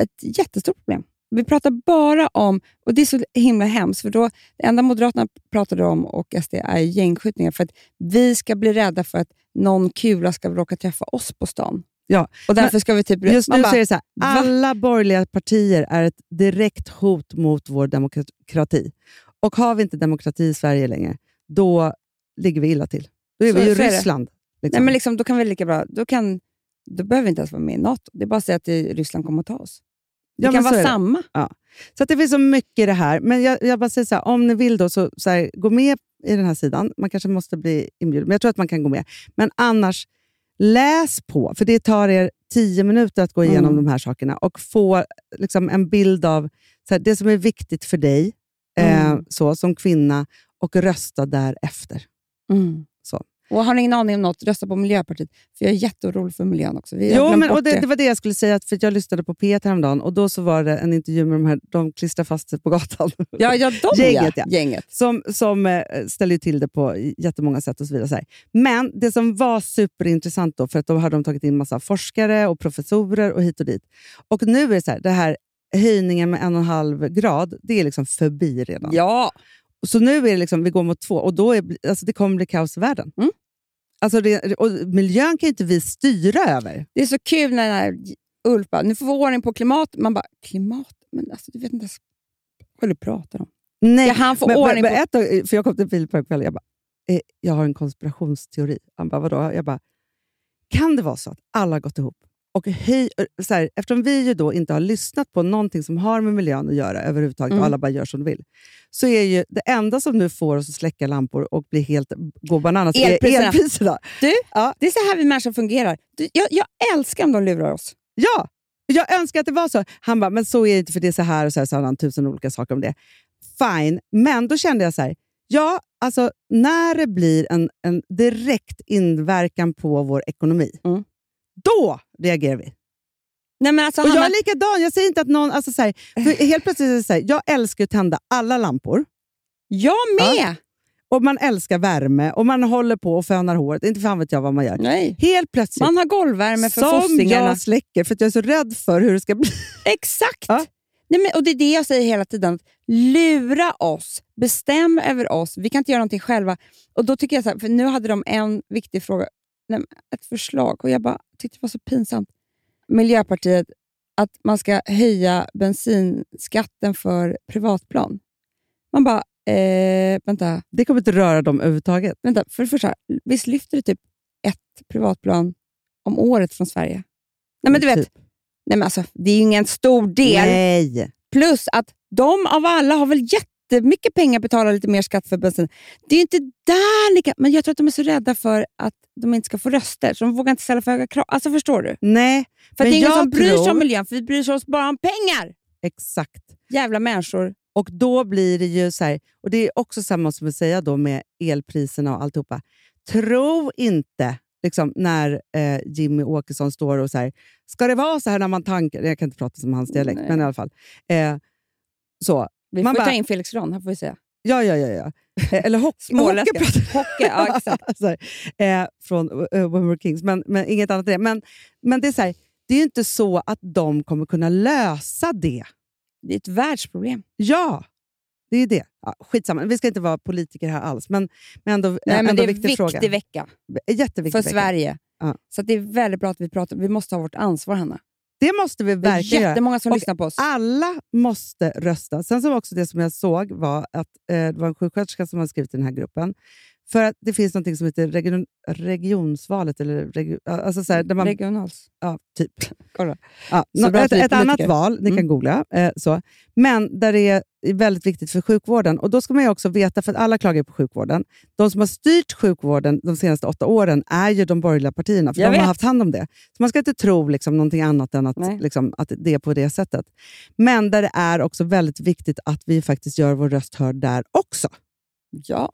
ett jättestort problem. Vi pratar bara om, och det är så himla hemskt, för då, det enda Moderaterna pratade om och SD är gängskjutningar, för att vi ska bli rädda för att någon kula ska råka träffa oss på stan. Ja, Och därför ska vi typ... Just nu bara, så är det så här, alla borgerliga partier är ett direkt hot mot vår demokrati. Och har vi inte demokrati i Sverige längre, då ligger vi illa till. Då är Så- vi ju. Ryssland. Liksom. Nej, men liksom, då kan vi lika bra... Då, kan, då behöver vi inte ens vara med i NATO. Det är bara att säga att Ryssland kommer att ta oss. Det Ja, kan så vara samma. Så att det finns så mycket i det här. Men jag, jag bara säger så här, om ni vill då, så, så här, gå med i den här sidan. Man kanske måste bli inbjuden, men jag tror att man kan gå med. Men annars, läs på. För det tar er tio minuter att gå igenom Mm. de här sakerna och få liksom, en bild av så här, det som är viktigt för dig eh, Mm. så, som kvinna och rösta därefter. Mm. Och har ni ingen aning om något, rösta på Miljöpartiet. För jag är jätteorolig för miljön också. Vi Jo, men, och det, det var det jag skulle säga, för jag lyssnade på P1 häromdagen och då så var det en intervju med de här, de klistrar fast sig på gatan. Ja, ja, de Gänget, ja. Gänget. som, som eh, ställer till det på jättemånga sätt och så vidare. Så. Men det som var superintressant då, för att då hade de tagit in massa forskare och professorer och hit och dit. Och nu är det så här, det här höjningen med en och en halv grad, det är liksom förbi redan. Ja, Så nu är det liksom, vi går mot två och då är, alltså det kommer bli kaos i världen. Mm. Alltså det, och miljön kan inte vi styra över. det är så kul när den här Ulf bara, nu får vi ordning på klimat. Man bara, klimat? Men alltså, du vet inte ens vad du pratar om. Nej, Ska han få men, ordning men, på... ett för jag kom till Filip på kvällen jag bara, eh, jag har en konspirationsteori. Han bara, vadå? Jag bara, kan det vara så att alla har gått ihop? Och höj, så här, eftersom vi ju då inte har lyssnat på någonting som har med miljön att göra överhuvudtaget Mm. alla bara gör som de vill, så är ju det enda som nu får oss att släcka lampor och bli helt gå bananas är Elpriserna. elpriserna. Du, Ja. det är så här vi människor fungerar. Du, jag, jag älskar om de lurar oss. Ja, jag önskar att det var så. Han bara, men så är det inte för det är så här och så här, så har han tusen olika saker om det. Fine, men då kände jag så här, ja, alltså när det blir en, en direkt inverkan på vår ekonomi, Mm. Då reagerar vi. Nej, men alltså, Och jag är likadan, jag säger inte att någon... Alltså så här, för helt plötsligt är det så här, jag älskar att tända alla lampor. jag med! Och man älskar värme och man håller på och fönar håret. Inte fan vet jag vad man gör. Nej. Helt plötsligt, Man har golvvärme för som fossingarna. jag släcker för jag är så rädd för hur det ska bli. Exakt! Ja. Nej, men, och Det är det jag säger hela tiden. Lura oss. Bestäm över oss. Vi kan inte göra någonting själva. Och då tycker jag så här, för Nu hade de en viktig fråga, nej, ett förslag och jag bara tyckte det var så pinsamt. Miljöpartiet, att man ska höja bensinskatten för privatplan. Man bara, eh, vänta, Det kommer inte röra dem överhuvudtaget. vänta. För det första, visst lyfter det typ ett privatplan om året från Sverige? Nej, men du vet, Typ. nej, men alltså, det är ju ingen stor del. Nej. Plus att de av alla har väl jättemycket pengar att betala lite mer skatt för bensin. Det är inte där ni kan... Men jag tror att de är så rädda för att de inte ska få röster, så de vågar inte ställa för höga krav. Alltså förstår du? Nej, För Men det är ingen som bryr sig tror- om miljön, för vi bryr oss bara om pengar. exakt. Jävla människor. Och då blir det ju så här, och det är också samma som att säga då med elpriserna och alltihopa. Tro inte, liksom, när eh, Jimmy Åkesson står och så här, ska det vara så här när man tankar? Jag kan inte prata som hans dialekt, Nej. men i alla fall. Eh, så. Vi Man får bara- ta in Felix Ron, här får vi säga. Ja, ja, ja. ja. Eh, Eller hockey. (laughs) Hockey Hockey, ja exakt. (laughs) eh, från uh, We Were Kings, men, men inget annat än det. Men, men det är så här, det är ju inte så att de kommer kunna lösa det. Det är ett världsproblem. Ja, det är det. Ja, skitsamma, vi ska inte vara politiker här alls, men, men ändå, Nej, men ändå det är en viktig viktig fråga. vecka Jätteviktig för vecka. Sverige. Ja. Så att det är väldigt bra att vi pratar. Vi måste ha vårt ansvar, Hanna. Det måste vi Det är verkligen jättemånga som Och lyssnar på oss. Alla måste rösta. Sen var också det som jag såg var att eh, det var en sjuksköterska som hade skrivit i den här gruppen. För att det finns något som heter region, regionsvalet, eller regio, alltså så här, där man, Regionals. ja, typ. (laughs) Kolla. Ja, Så nå- bra ett ett annat val, ni kan Mm. googla. Eh, så. Men där det är väldigt viktigt för sjukvården. Och Då ska man ju också veta, för att alla klagar på sjukvården. De som har styrt sjukvården de senaste åtta åren är ju de borgerliga partierna, för Jag de har vet. haft hand om det. Så Man ska inte tro liksom, någonting annat än att, liksom, att det är på det sättet. Men där det är också väldigt viktigt att vi faktiskt gör vår röst hörd där också. Ja.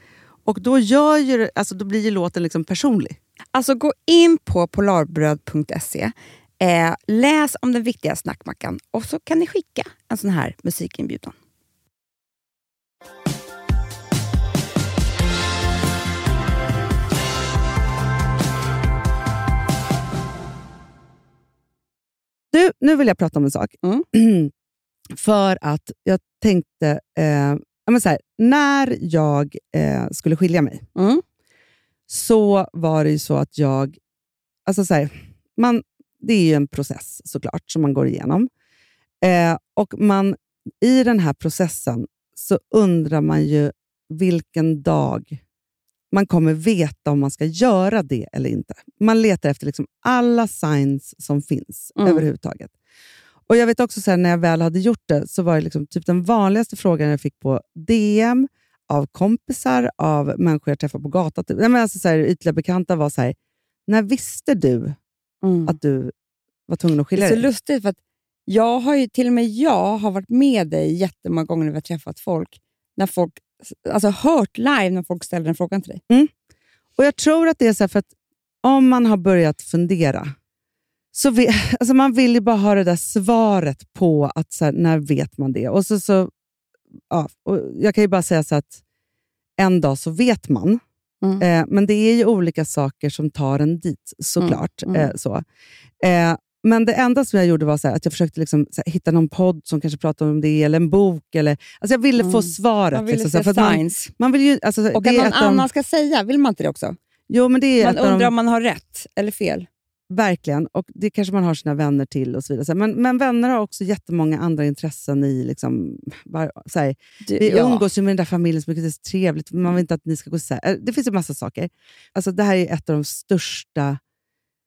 Och då, gör ju, alltså, då blir ju låten liksom personlig. Alltså gå in på polarbröd.se, eh, läs om den viktiga snackmackan och så kan ni skicka en sån här musikinbjudan. Du, nu vill jag prata om en sak. Mm. (clears throat) För att jag tänkte, eh, ja, men så här, när jag eh, skulle skilja mig Mm. så var det ju så att jag... Alltså så här, man, det är ju en process såklart som man går igenom. Eh, och man, I den här processen så undrar man ju vilken dag man kommer veta om man ska göra det eller inte. Man letar efter liksom alla signs som finns Mm. överhuvudtaget. Och Jag vet också så här, när jag väl hade gjort det så var det liksom typ den vanligaste frågan jag fick på DM, av kompisar, av människor jag träffar på gatan. Typ. Nej, men alltså så här, ytliga bekanta var så här, när visste du Mm. att du var tvungen att Det skilja är så dig? lustigt för att jag har ju, till och med jag har varit med dig jättemånga gånger när vi har träffat folk, när folk alltså hört live när folk ställer den frågan till dig. Och Jag tror att det är så för att om man har börjat fundera, så vill, (laughs) alltså man vill ju bara ha det där svaret på att så här, när vet man det? Och så, så, ja, och jag kan ju bara säga så att en dag så vet man. Mm. Eh, men det är ju olika saker som tar en dit, såklart. Mm, mm. Eh, så. Eh, Men det enda som jag gjorde var så här, att jag försökte liksom, här, hitta någon podd som kanske pratade om det, eller en bok. Eller, alltså jag ville få Mm. svaret. Man vill liksom, se man, man vill ju, alltså, Och att någon av de- annan ska säga, vill man inte det också? Jo, men det är Man av de- undrar om man har rätt eller fel. Verkligen. Och Det kanske man har sina vänner till och så vidare. Men, men vänner har också jättemånga andra intressen i... Liksom, var, så här, Du, vi ja. umgås ju med den där familjen så mycket, det är så trevligt. Man vill inte att ni ska gå isär. Eh, Det finns en massa saker. Alltså, det här är ett av de största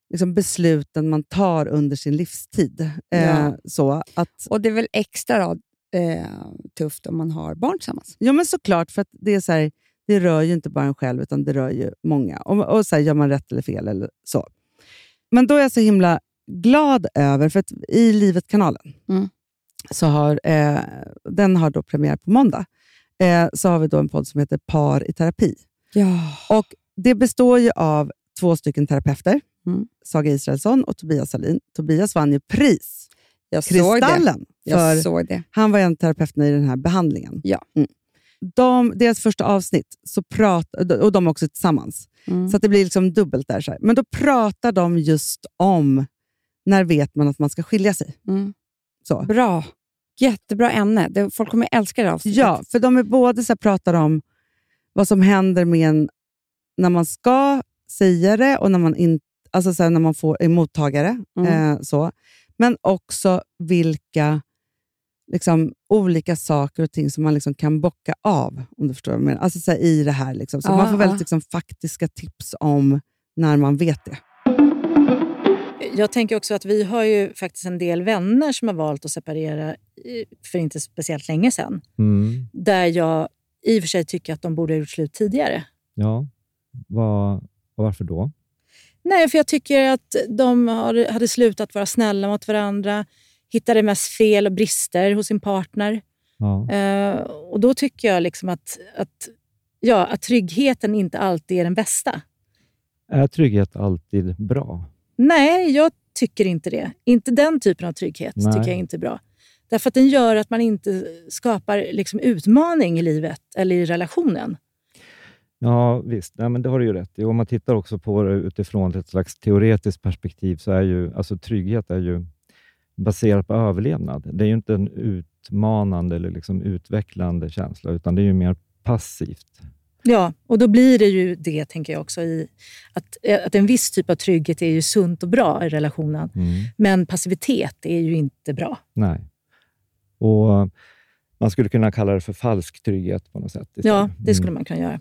liksom, besluten man tar under sin livstid. Eh, Ja. så att, Och det är väl extra då, eh, tufft om man har barn tillsammans. ja, men såklart, för att det, är så här, det rör ju inte bara en själv, utan det rör ju många. Och, och så här, Gör man rätt eller fel? Eller så. Men då är jag så himla glad över, för att i Livet-kanalen, Mm. så har, eh, den har då premiär på måndag, eh, så har vi då en podd som heter Par i terapi. Ja. Och Det består ju av två stycken terapeuter, Mm. Saga Israelsson och Tobias Salin. Tobias vann ju pris, Jag såg det. Kristallen, Jag såg det. han var en av terapeuterna i den här behandlingen. Ja. Mm. De, deras första avsnitt, så prat, och de är också tillsammans, Mm. så att det blir liksom dubbelt där. Så här. Men då pratar de just om när vet man att man ska skilja sig. Mm. Så. Bra. Jättebra ämne. Folk kommer älska det avsnittet. Ja, för de är både så här, pratar om vad som händer med en när man ska säga det och när man, in, alltså så här, när man får, är mottagare. Mm. Eh, så. Men också vilka liksom, olika saker och ting som man liksom kan bocka av, om du förstår vad jag menar. Alltså så här, i det här. Liksom. Så Ja, man får väldigt ja. liksom, faktiska tips om när man vet det. Jag tänker också att vi har ju faktiskt en del vänner som har valt att separera eh, för inte speciellt länge sedan. Mm. Där jag i och för sig tycker att de borde ha gjort slut tidigare. Ja, och varför då? Nej, för jag tycker att de hade slutat vara snälla mot varandra, hittade mest fel och brister hos sin partner. Ja. Eh, och då tycker jag liksom att, att, ja, att tryggheten inte alltid är den bästa. Är trygghet alltid bra? Nej, jag tycker inte det. Inte den typen av trygghet Nej. tycker jag inte är bra. Därför att den gör att man inte skapar liksom utmaning i livet eller i relationen. Ja, visst. Nej, men det har du ju rätt i. Om man tittar också på det utifrån ett slags teoretiskt perspektiv så är ju alltså trygghet är ju baserat på överlevnad. Det är ju inte en utmanande eller liksom utvecklande känsla, utan det är ju mer passivt. Ja, och då blir det ju det, tänker jag också, i att, att en viss typ av trygghet är ju sunt och bra i relationen. Mm. Men passivitet är ju inte bra. Nej. Och Man skulle kunna kalla det för falsk trygghet på något sätt. istället. Ja, det skulle Mm. man kunna göra.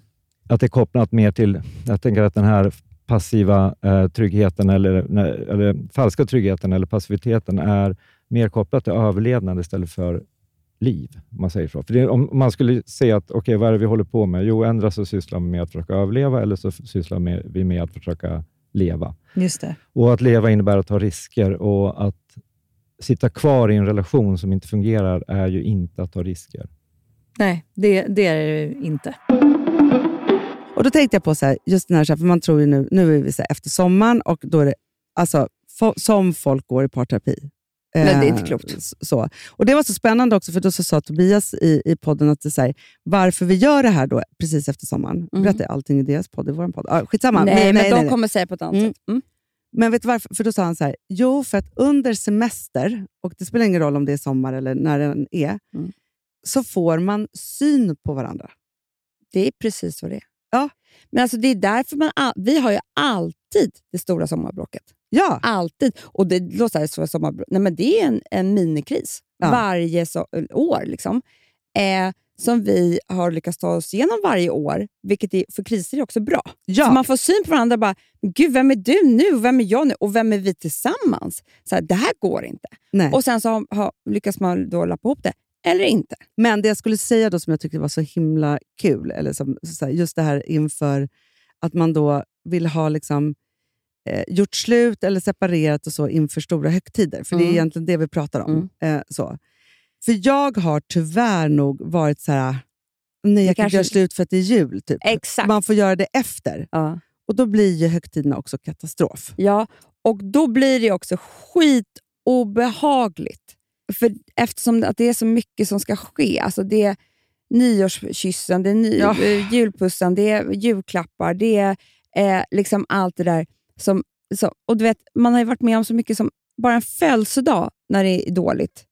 Att det är kopplat mer till, jag tänker att den här passiva eh, tryggheten, eller, nej, eller falska tryggheten eller passiviteten är mer kopplat till överlevnad istället för liv, om man säger så. För det, om man skulle säga att, okej, vad är det vi håller på med? Jo, ändra så sysslar vi med att försöka överleva eller så sysslar med- vi med att försöka leva. Just det. Och att leva innebär att ta risker och att sitta kvar i en relation som inte fungerar är ju inte att ta risker. Nej, det, det är det inte. Och Då tänkte jag på så här, just den här, för man tror ju nu, nu är vi så här, efter sommaren och då är det alltså, fo- som folk går i parterapi. Nej, det är inte klokt. Så. Och Det var så spännande också, för då så sa Tobias i, i podden att det så här, varför vi gör det här då precis efter sommaren. Mm. Berättar jag allting i deras podd, i vår podd. Ah, skitsamma. Nej, men de nej. kommer säga på ett annat Mm. sätt. Mm. Men vet du varför? För då sa han så här, jo för att under semester, och det spelar ingen roll om det är sommar eller när den är, Mm. så får man syn på varandra. Det är precis så det är. Ja. Men alltså det är därför man... Vi har ju alltid det stora sommarbråket. Ja, Alltid. Och det låter så här, sommarbråk. Nej, men det är en, en minikris Ja. varje så, år. Liksom. Eh, som vi har lyckats ta oss igenom varje år, vilket är, för kriser är också bra. ja. Så man får syn på varandra bara, "Men gud vem är du nu? Vem är jag nu? Och vem är vi tillsammans? Så här, det här går inte. Nej. Och sen så har, har, lyckas man då lappa ihop det, eller inte. Men det jag skulle säga då som jag tyckte var så himla kul, eller som, så här, just det här inför att man då vill ha liksom, eh, gjort slut eller separerat och så inför stora högtider. För det är Mm. egentligen det vi pratar om. Eh, så. För jag har tyvärr nog varit så här, nej jag kan kanske- göra slut för att det är jul. Typ. Exakt. Man får göra det efter. Ja. Och då blir ju högtiderna också katastrof. Ja, och då blir det också skitobehagligt. För eftersom att det är så mycket som ska ske. Alltså det är nyårskyssen, det är ny, Ja. eh, julpussen, det är julklappar, det är eh, liksom allt det där. Som, så, och du vet, man har ju varit med om så mycket som bara en födelsedag när det är dåligt.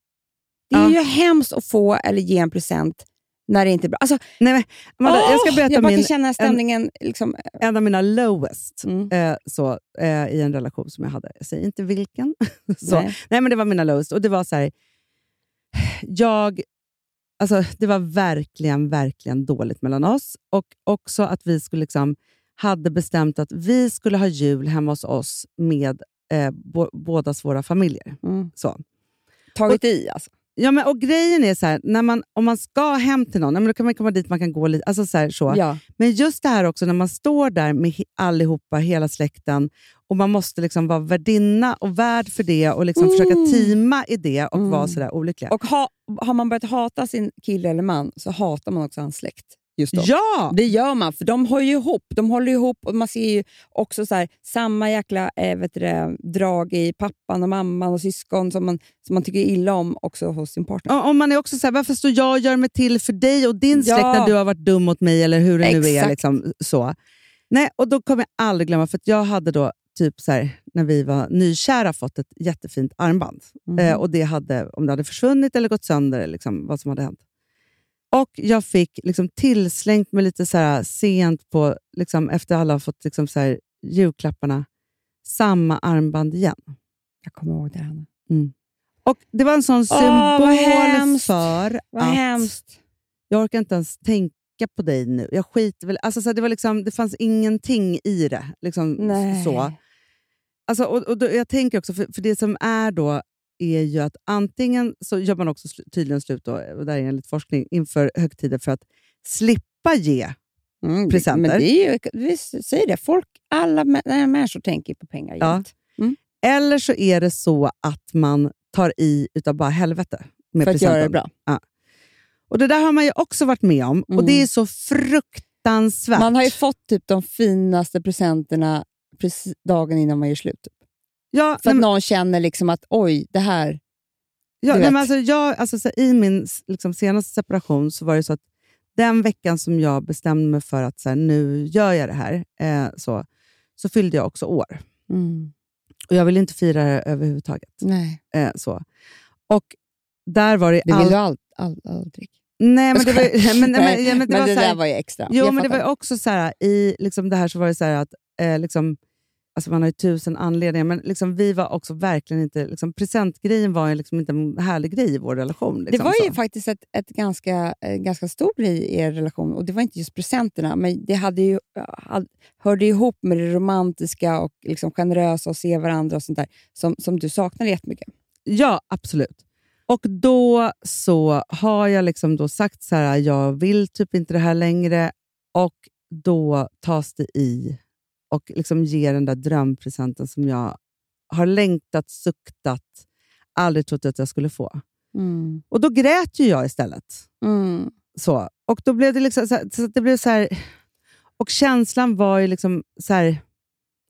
Det är Ja. ju hemskt att få eller ge en present när det inte är bra. Alltså, Nej, men, Amanda, jag ska berätta jag bara min, kan känna stämningen. liksom, en av mina lowest Mm. eh, så, eh, i en relation som jag hade. Jag säger inte vilken. (laughs) så. nej. Nej, men det var mina lowest. Och det var så här, jag, alltså, det var verkligen, verkligen dåligt mellan oss. Och också att vi skulle liksom, hade bestämt att vi skulle ha jul hemma hos oss med eh, bo, bådas våra familjer. Mm. Så. Tagit i alltså. Ja, men, och grejen är så här, när man, om man ska hem till någon, men då kan man komma dit, man kan gå lite. Alltså så här, så. Ja. Men just det här också när man står där med allihopa, hela släkten, och man måste liksom vara värdinna och värd för det och liksom Mm. försöka teama i det och Mm. vara sådär olyckliga. Och ha, har man börjat hata sin kille eller man så hatar man också hans släkt. Just då. ja! Det gör man, för de hör ju ihop. De håller ihop och man ser ju också så här, samma jäkla eh, vet det, drag i pappan och mamman och syskon som man, som man tycker illa om också hos sin partner. Och, och man är också såhär, varför står jag och gör mig till för dig och din Ja. släkt när du har varit dum mot mig eller hur det nu är. Exakt. Liksom, så. Nej, och då kommer jag aldrig glömma, för att jag hade då, typ så här, när vi var nykära, fått ett jättefint armband. Mhm. Eh, och det hade, om det hade försvunnit eller gått sönder, liksom, vad som hade hänt. Och jag fick liksom tillslängt mig lite så här sent på, liksom, efter alla har fått liksom så här, julklapparna, samma armband igen. Jag kommer ihåg det. Hanna. Och Det var en sån symbol hemskt. för Vad att hemskt. jag orkar inte ens tänka på dig nu. Jag skiter väl... Alltså, så här, det, var liksom, det fanns ingenting i det. Liksom, Nej. så. Alltså, och, och då, jag tänker också, för, för det som är då är ju att antingen så gör man också tydligen slut, då, och där är enligt forskning, inför högtider för att slippa ge. Mm, presenter. Men det är ju, vi säger det, folk, alla människor tänker på pengar Ja. jämt. Eller så är det så att man tar i utav bara helvete med För att presenten. göra det bra. Och Det där har man ju också varit med om och Mm. det är så fruktansvärt. Man har ju fått typ de finaste presenterna dagen innan man gör slut. Ja, nej, att men- någon känner liksom att oj, det här... Ja, nej, men alltså, jag, alltså, så, I min liksom, senaste separation så var det så att den veckan som jag bestämde mig för att så här, nu gör jag det här, eh, så, så fyllde jag också år. Och Jag ville inte fira det överhuvudtaget. Nej, Eh, så. Och där var det... det all- vill du all, all, aldrig. Nej, men det var, (laughs) men, men, ja, men det var det så här, där var ju extra. Jo, Jag men det var fattar. också så här, i liksom det här så var det så här att eh, liksom, alltså man har ju tusen anledningar, men liksom, vi var också verkligen inte... Liksom, presentgrejen var ju liksom inte en härlig grej i vår relation. Liksom, det var så. ju faktiskt ett, ett ganska, eh, ganska stor grej i er relation. Och Det var inte just presenterna, men det hade ju, hade, hörde ihop med det romantiska och liksom generösa och se varandra och sånt där som, som du saknade jättemycket. Ja, absolut. Och då så har jag liksom då sagt så här, jag vill typ inte det här längre. Och då tas det i och liksom ger den där drömpresenten som jag har längtat, suktat, aldrig trott att jag skulle få. Och då grät ju jag istället. Mm. Så. Och då blev det liksom så här, så det blev så här, Och känslan var ju liksom så här,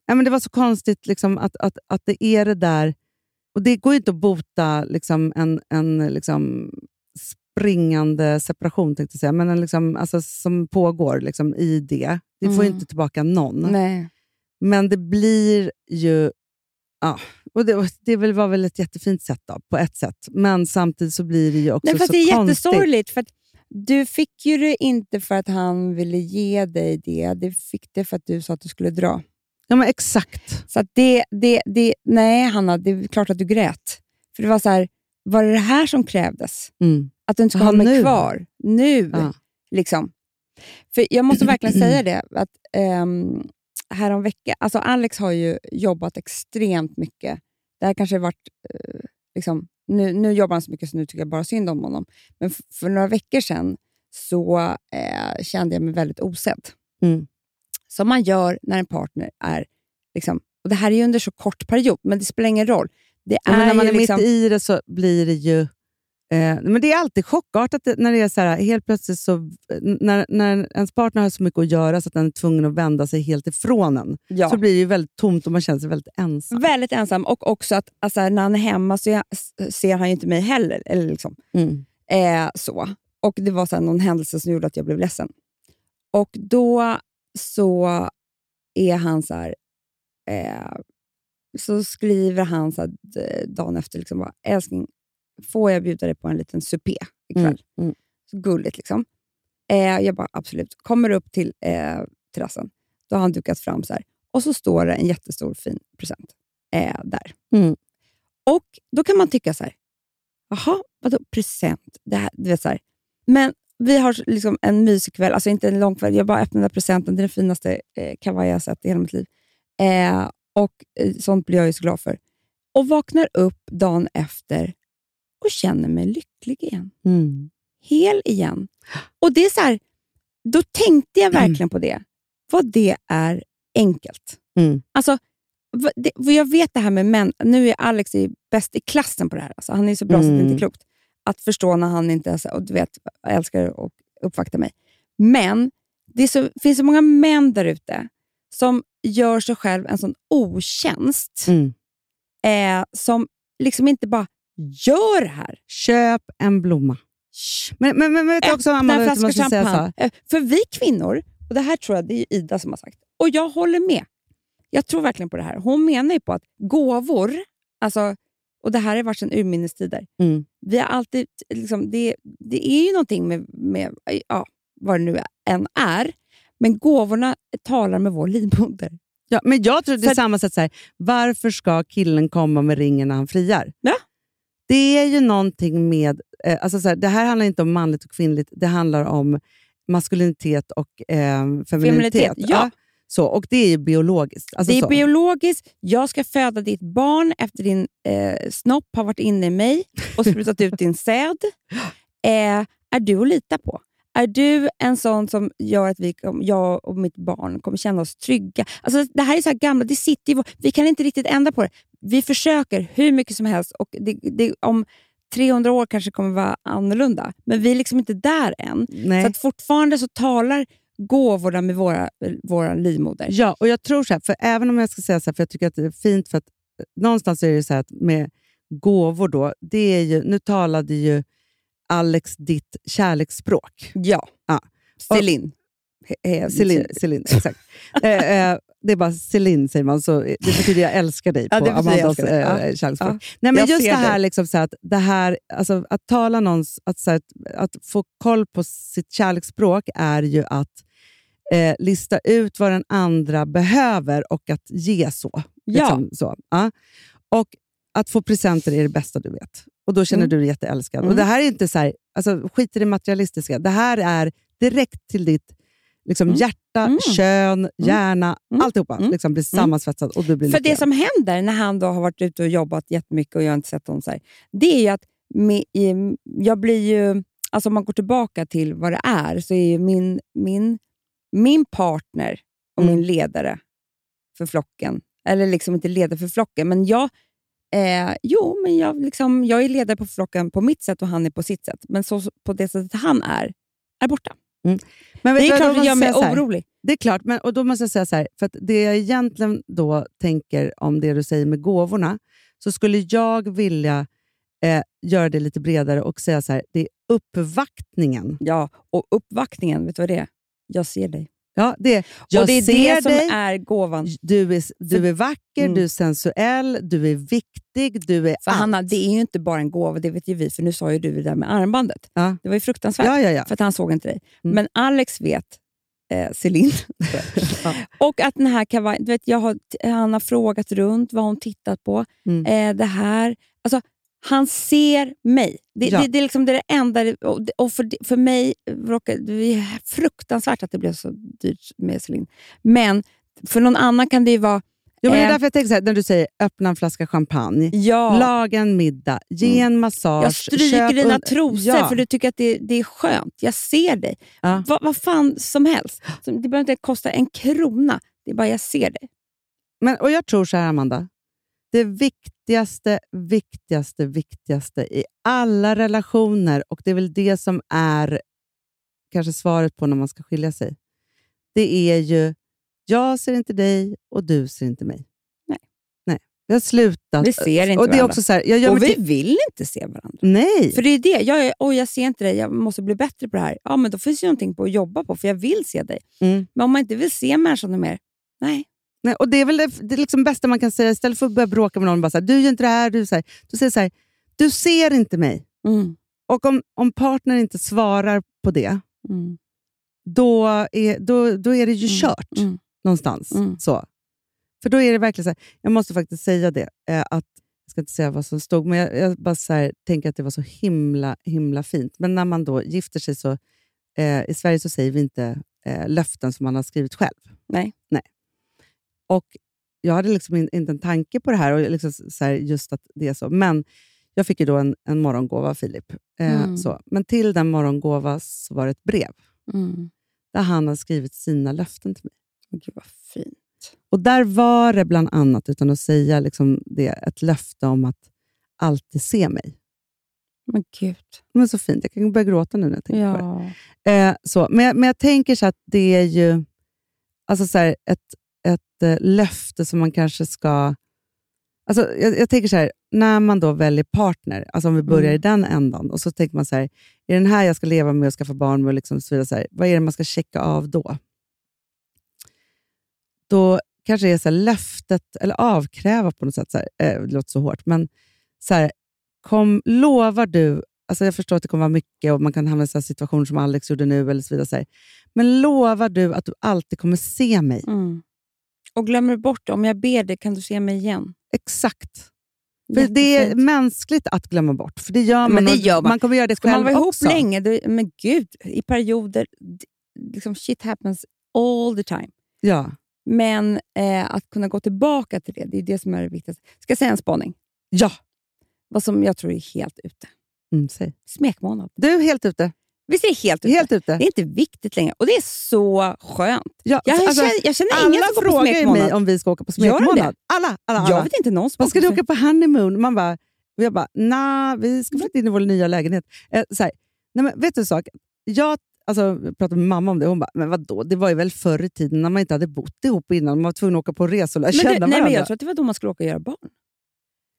ja, men Det var så konstigt liksom att, att, att det är det där... Och Det går ju inte att bota liksom en, en liksom springande separation, tänkte jag säga, men en liksom, alltså, som pågår liksom i det. Får ju Mm. inte tillbaka någon. Nej. Men det blir ju... Ja, och det, det var väl ett jättefint sätt då, på ett sätt. Men samtidigt så blir det ju också Nej, fast så det är konstigt. jättesorgligt. För du fick ju det inte för att han ville ge dig det. Du fick det för att du sa att du skulle dra. Ja, men exakt. Så det, det, det, nej, Hanna, det är klart att du grät. För det var så här, var det det här som krävdes? Mm. Att du inte Ja, ha mig nu. kvar? Nu? Ja. Liksom. För jag måste verkligen säga det, att um, häromveckan, alltså Alex har ju jobbat extremt mycket. Det här kanske varit, eh, liksom, nu, nu jobbar han så mycket så nu tycker jag bara synd om honom. Men för några veckor sedan så eh, kände jag mig väldigt osedd. Mm. Som man gör när en partner är... Liksom, och Det här är ju under så kort period, men det spelar ingen roll. Det Ja, men när man är liksom, mitt i det så blir det ju... Eh, men Det är alltid chockartat när det är så här, helt plötsligt så... När, när ens partner har så mycket att göra så att den är tvungen att vända sig helt ifrån en, ja. så blir det ju väldigt tomt och man känner sig väldigt ensam. Väldigt ensam och också att alltså, när han är hemma så är, ser han ju inte mig heller. Eller liksom, Mm. eh, så. Och Det var så någon händelse som gjorde att jag blev ledsen. Och då så är han så här... Eh, så skriver han så här, dagen efter, liksom, bara, älskling, får jag bjuda dig på en liten supé ikväll? Mm, mm. Så gulligt liksom. Eh, jag bara, absolut. Kommer upp till eh, terrassen. Då har han dukat fram så här. Och så står det en jättestor fin present eh, där. Mm. Och då kan man tycka så här, jaha, vadå present? Det här, du vet så här. Men vi har liksom en mysig kväll, alltså inte en lång kväll. Jag bara öppnade presenten, det är den finaste eh, kavaj jag har sett i hela mitt liv. Eh, och eh, Sånt blir jag ju så glad för. Och vaknar upp dagen efter och känner mig lycklig igen Mm. hel igen. Och det är så här, Då tänkte jag verkligen på det. Vad det är enkelt. Mm. Alltså, det, jag vet det här med män. Nu är Alex i- bäst i klassen på det här. Alltså, han är så bra så det är Mm. inte klokt. Att förstå när han inte är och du vet, älskar att uppvakta mig. Men det så, finns så många män där ute som gör sig själv en sån otjänst. Mm. Eh, som liksom inte bara gör det här. Köp en blomma. Men, men, men vet också, Amanda, en flaska champagne. För vi kvinnor, och det här tror jag det är Ida som har sagt, och jag håller med. Jag tror verkligen på det här. Hon menar ju på att gåvor, alltså, och det här har varit sedan urminnes tider, Mm. vi har alltid, liksom, det, det är ju någonting med, med ja, vad det nu än är, men gåvorna talar med vår livmoder. Ja, men jag tror det är För- samma sätt. Så här, varför ska killen komma med ringen när han friar? Ja. Det är ju någonting med... Eh, alltså så här, det här handlar inte om manligt och kvinnligt. Det handlar om maskulinitet och eh, femininitet. Feminitet, ja. så, och det är ju biologiskt. Alltså det är så. biologiskt. Jag ska föda ditt barn efter din eh, snopp har varit inne i mig och sprutat ut din säd. (gasps) Eh, är du att lita på? Är du en sån som gör att vi, jag och mitt barn kommer känna oss trygga? Alltså, det här är så här gamla, det sitter i vår, vi kan inte riktigt ändra på det. Vi försöker hur mycket som helst och det, det, om 300 år kanske kommer vara annorlunda. Men vi är liksom inte där än. Nej. Så att fortfarande så talar gåvorna med våra, våra livmoder. Ja, och jag tror så här, för även om jag ska säga så här, för jag tycker att det är fint, för att eh, någonstans är det så här att med gåvor då, det är ju, nu talade ju Alex ditt kärleksspråk. Ja. Ja. Céline. He- he- Céline, Céline exakt. eh, eh, det är bara Céline säger man, så det betyder jag älskar dig Ja, på betyder jag Amandas eh, Ja. kärleksspråk. Ja. Nej, men Jag just det här, liksom, så att, det här alltså, att tala någons, att, så att, att få koll på sitt kärleksspråk är ju att eh, lista ut vad den andra behöver och att ge så. Liksom, så ja. Och att få presenter är det bästa du vet. Och då känner Mm. du dig jätteälskad. Och Mm. det här är inte så här, alltså, skit i det materialistiska. Det här är direkt till ditt liksom, Mm. hjärta, Mm. kön, hjärna, Mm. alltihopa Mm. liksom, blir sammansvetsat och du blir För lycklig. det som händer när han då har varit ute och jobbat jättemycket och jag har inte sett honom så här, det är ju att med, jag blir ju, alltså om man går tillbaka till vad det är, så är ju min, min, min partner och Mm. min ledare för flocken, eller liksom inte ledare för flocken, men jag Eh, jo, men jag, liksom, jag är ledare på flocken på mitt sätt och han är på sitt sätt. Men så, på det sättet han är, är borta. Men Det är klart det gör jag mig orolig. Det är klart, men, och då måste jag säga så här, för det jag egentligen då tänker om det du säger med gåvorna, så skulle jag vilja eh, göra det lite bredare och säga så här, det är uppvaktningen. Ja, och uppvaktningen, vet du vad det är? Jag ser dig. Ja, det, jag och det är ser det som dig, är gåvan. du är, du är vacker, Mm. du är sensuell, du är viktig, du är För allt. Hanna, det är ju inte bara en gåva, det vet ju vi, för nu sa ju du det där med armbandet. Ja. Det var ju fruktansvärt, Ja, ja, ja. för att han såg inte dig. Mm. Men Alex vet, eh, Celine, (laughs) och att den här kavajen, du vet, jag har, han har frågat runt vad hon tittat på. Mm. Eh, det här, alltså, han ser mig. Det, Ja. det, det är liksom det enda, och, för, för mig det är fruktansvärt att det blev så dyrt med Celine. Men för någon annan kan det ju vara, Jo, men det är Eh. därför jag tänker så här, när du säger öppna en flaska champagne, ja, laga en middag, ge en massage. Jag stryker dina trosor Ja. för du tycker att det, det är skönt. Jag ser dig. Ja. Va, vad fan som helst. Det behöver inte kosta en krona. Det är bara jag ser dig. Men, och jag tror så här, Amanda. Det viktigaste, viktigaste, viktigaste i alla relationer, och det är väl det som är kanske svaret på när man ska skilja sig, det är ju jag ser inte dig och du ser inte mig. Nej. Nej. Vi har slutat. Vi ser inte och det är också så här, jag gör Och vi vill inte se varandra. Nej. För det är det. Jag, Oj, jag ser inte dig. Jag måste bli bättre på det här. Ja, men Då finns det ju någonting på att jobba på, för jag vill se dig. Mm. Men om man inte vill se människan mer, nej. Nej, och Det är väl det, det är liksom bästa man kan säga istället för att börja bråka med någon. Bara så här, du gör inte det här. Du, så här, du säger så här, du ser inte mig. Mm. Och om, om partnern inte svarar på det, Mm. då är, då, då är det ju kört Mm. någonstans. Mm. Så. För då är det verkligen så här, jag måste faktiskt säga det, eh, att jag ska inte säga vad som stod, men jag, jag bara så här, tänker att det var så himla, himla fint. Men när man då gifter sig så, eh, i Sverige så säger vi inte eh, löften som man har skrivit själv. Nej. Nej. Och jag hade liksom in, inte en tanke på det här, och liksom så här, just att det är så. Men jag fick ju då en, en morgongåva av Filip. Eh, Mm. så. Men till den morgongåva så var det ett brev Mm. där han har skrivit sina löften till mig. Gud vad fint. Och där var det bland annat, utan att säga liksom det, ett löfte om att alltid se mig. Men gud. Men så fint. Jag kan börja gråta nu när jag tänker på det. Ja. Eh, så. Men, jag- men jag tänker så att det är ju alltså så här, ett, ett eh, löfte som man kanske ska... Alltså jag, jag tänker så här, när man då väljer partner, alltså om vi börjar Mm. i den ändan, och så tänker man så här, är den här jag ska leva med och skaffa barn med, och liksom så vidare, så här, vad är det man ska checka av då? Då kanske det är så här, löftet, eller avkräva på något sätt, så här, eh, det låter så hårt, men så här, kom, lovar du Alltså jag förstår att det kommer vara mycket och man kan hamna i situationer som Alex gjorde nu. eller så vidare. Så här. Men lovar du att du alltid kommer se mig? Mm. Och glömmer bort det, om jag ber dig kan du se mig igen. Exakt. För det är mänskligt att glömma bort. För det gör man. Men det gör man. man kommer göra det Ska man själv vara ihop också. länge, då, men gud, i perioder, liksom shit happens all the time. Ja. Men eh, att kunna gå tillbaka till det, det är det som är det viktigaste. Ska jag säga en spaning? ja. Vad som jag tror är helt ute. Mm, säg. Smekmånad. Du är helt ute. Visst är det helt ute? Helt ute. Det är inte viktigt längre och det är så skönt. Ja, Jag, alltså, känner, jag känner alla ingen som går på smekmånad. mig om vi ska åka på smekmånad. Alla, alla, alla. Jag vet inte någon som Vad ska du åka på honeymoon? Man bara, jag bara, nej, vi ska flytta in i vår nya lägenhet. Eh, så här, nej, men vet du en sak? Jag alltså, jag pratade med mamma om det hon bara, men vadå? Det var ju väl förr i tiden när man inte hade bott ihop innan. Man var tvungen att åka på resor och lära men känna nej, varandra. men Jag tror att det var då man skulle åka och göra barn.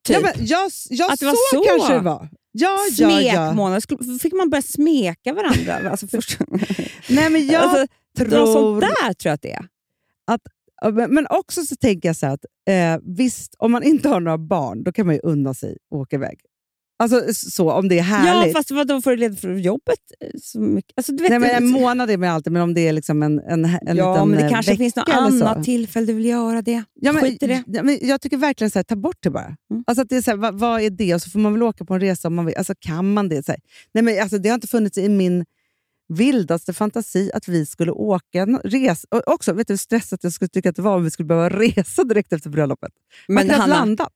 Typ. ja, men jag, jag, Att det var så, så. kanske det var. Ja, ja, ja. Smekmånad. Skulle- Fick man börja smeka varandra? alltså, först, (laughs) Nej, men jag alltså, tror... Sånt där tror jag att det är. Ja, Men också så tänker jag så här att eh, visst, om man inte har några barn, då kan man ju unna sig att åka iväg. Alltså så, om det är Ja, härligt. fast vadå, får du leda för jobbet? eh, Så mycket? Alltså, du vet, Nej, men en månad är man alltid, men om det är liksom en, en, en ja, liten men det eh, kanske finns något annat tillfälle du vill göra det. Ja, men, Skit i det. Ja, men jag tycker verkligen så här, ta bort det bara. Mm. Alltså att det är så här, vad, vad är det? Och så får man väl åka på en resa om man vill. Alltså kan man det? Så här. Nej, men alltså, det har inte funnits i min vildaste fantasi att vi skulle åka en resa. Och också, vet du hur stressat jag skulle tycka att det var om vi skulle behöva (laughs) resa direkt efter bröllopet? Man Men kan ha Hanna, landat.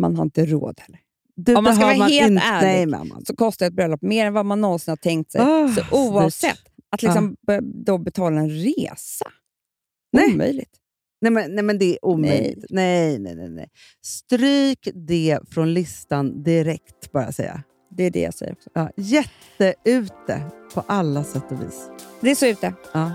man har inte råd heller. Du, Om man ska vara helt inte, ärlig, Nej. Så kostar ett bröllop mer än vad man någonsin har tänkt sig. Ah, så oavsett, snyggt. att liksom börja då betala en resa. Nej. Omöjligt. Nej, men, nej, men det är omöjligt. Nej. Nej, nej, nej, Stryk det från listan direkt, bara säga. Det är det jag säger också. Ja, jätteute på alla sätt och vis. Det är så ute. Ja.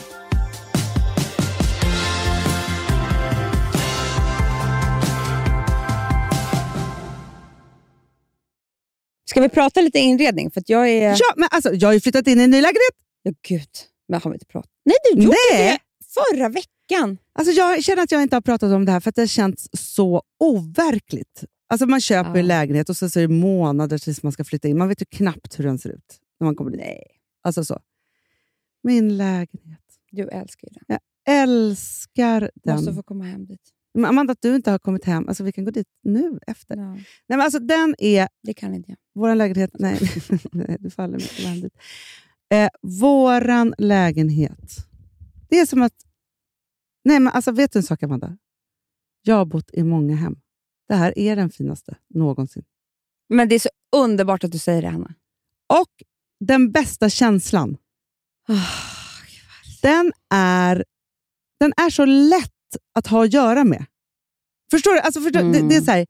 Ska vi prata lite inredning? För att jag är... Ja, men alltså, jag har ju flyttat in i en ny lägenhet. Ja, gud. Men har vi inte pratat? Nej, du gjorde Nej. det förra veckan. Alltså, jag känner att jag inte har pratat om det här för att det känns så overkligt. Alltså, man köper Ja. en lägenhet och så är det månader tills man ska flytta in. Man vet ju knappt hur den ser ut när man kommer dit. Nej, Alltså så. Min lägenhet. du älskar ju den. Jag älskar den. Måste få komma hem dit. Men Amanda, att du inte har kommit hem. Alltså, vi kan gå dit nu efter. Ja, Nej, men alltså, den är det kan inte jag. vår lägenhet. Nej, (laughs) nej, du faller väl dit. Eh, våran lägenhet. Det är som att... Nej, men alltså, vet du en sak, Amanda? Jag har bott i många hem. Det här är den finaste någonsin. Men det är så underbart att du säger det, Hanna. Och den bästa känslan, den är, den är så lätt att ha att göra med. Förstår du? Alltså, förstår, det, det är så här,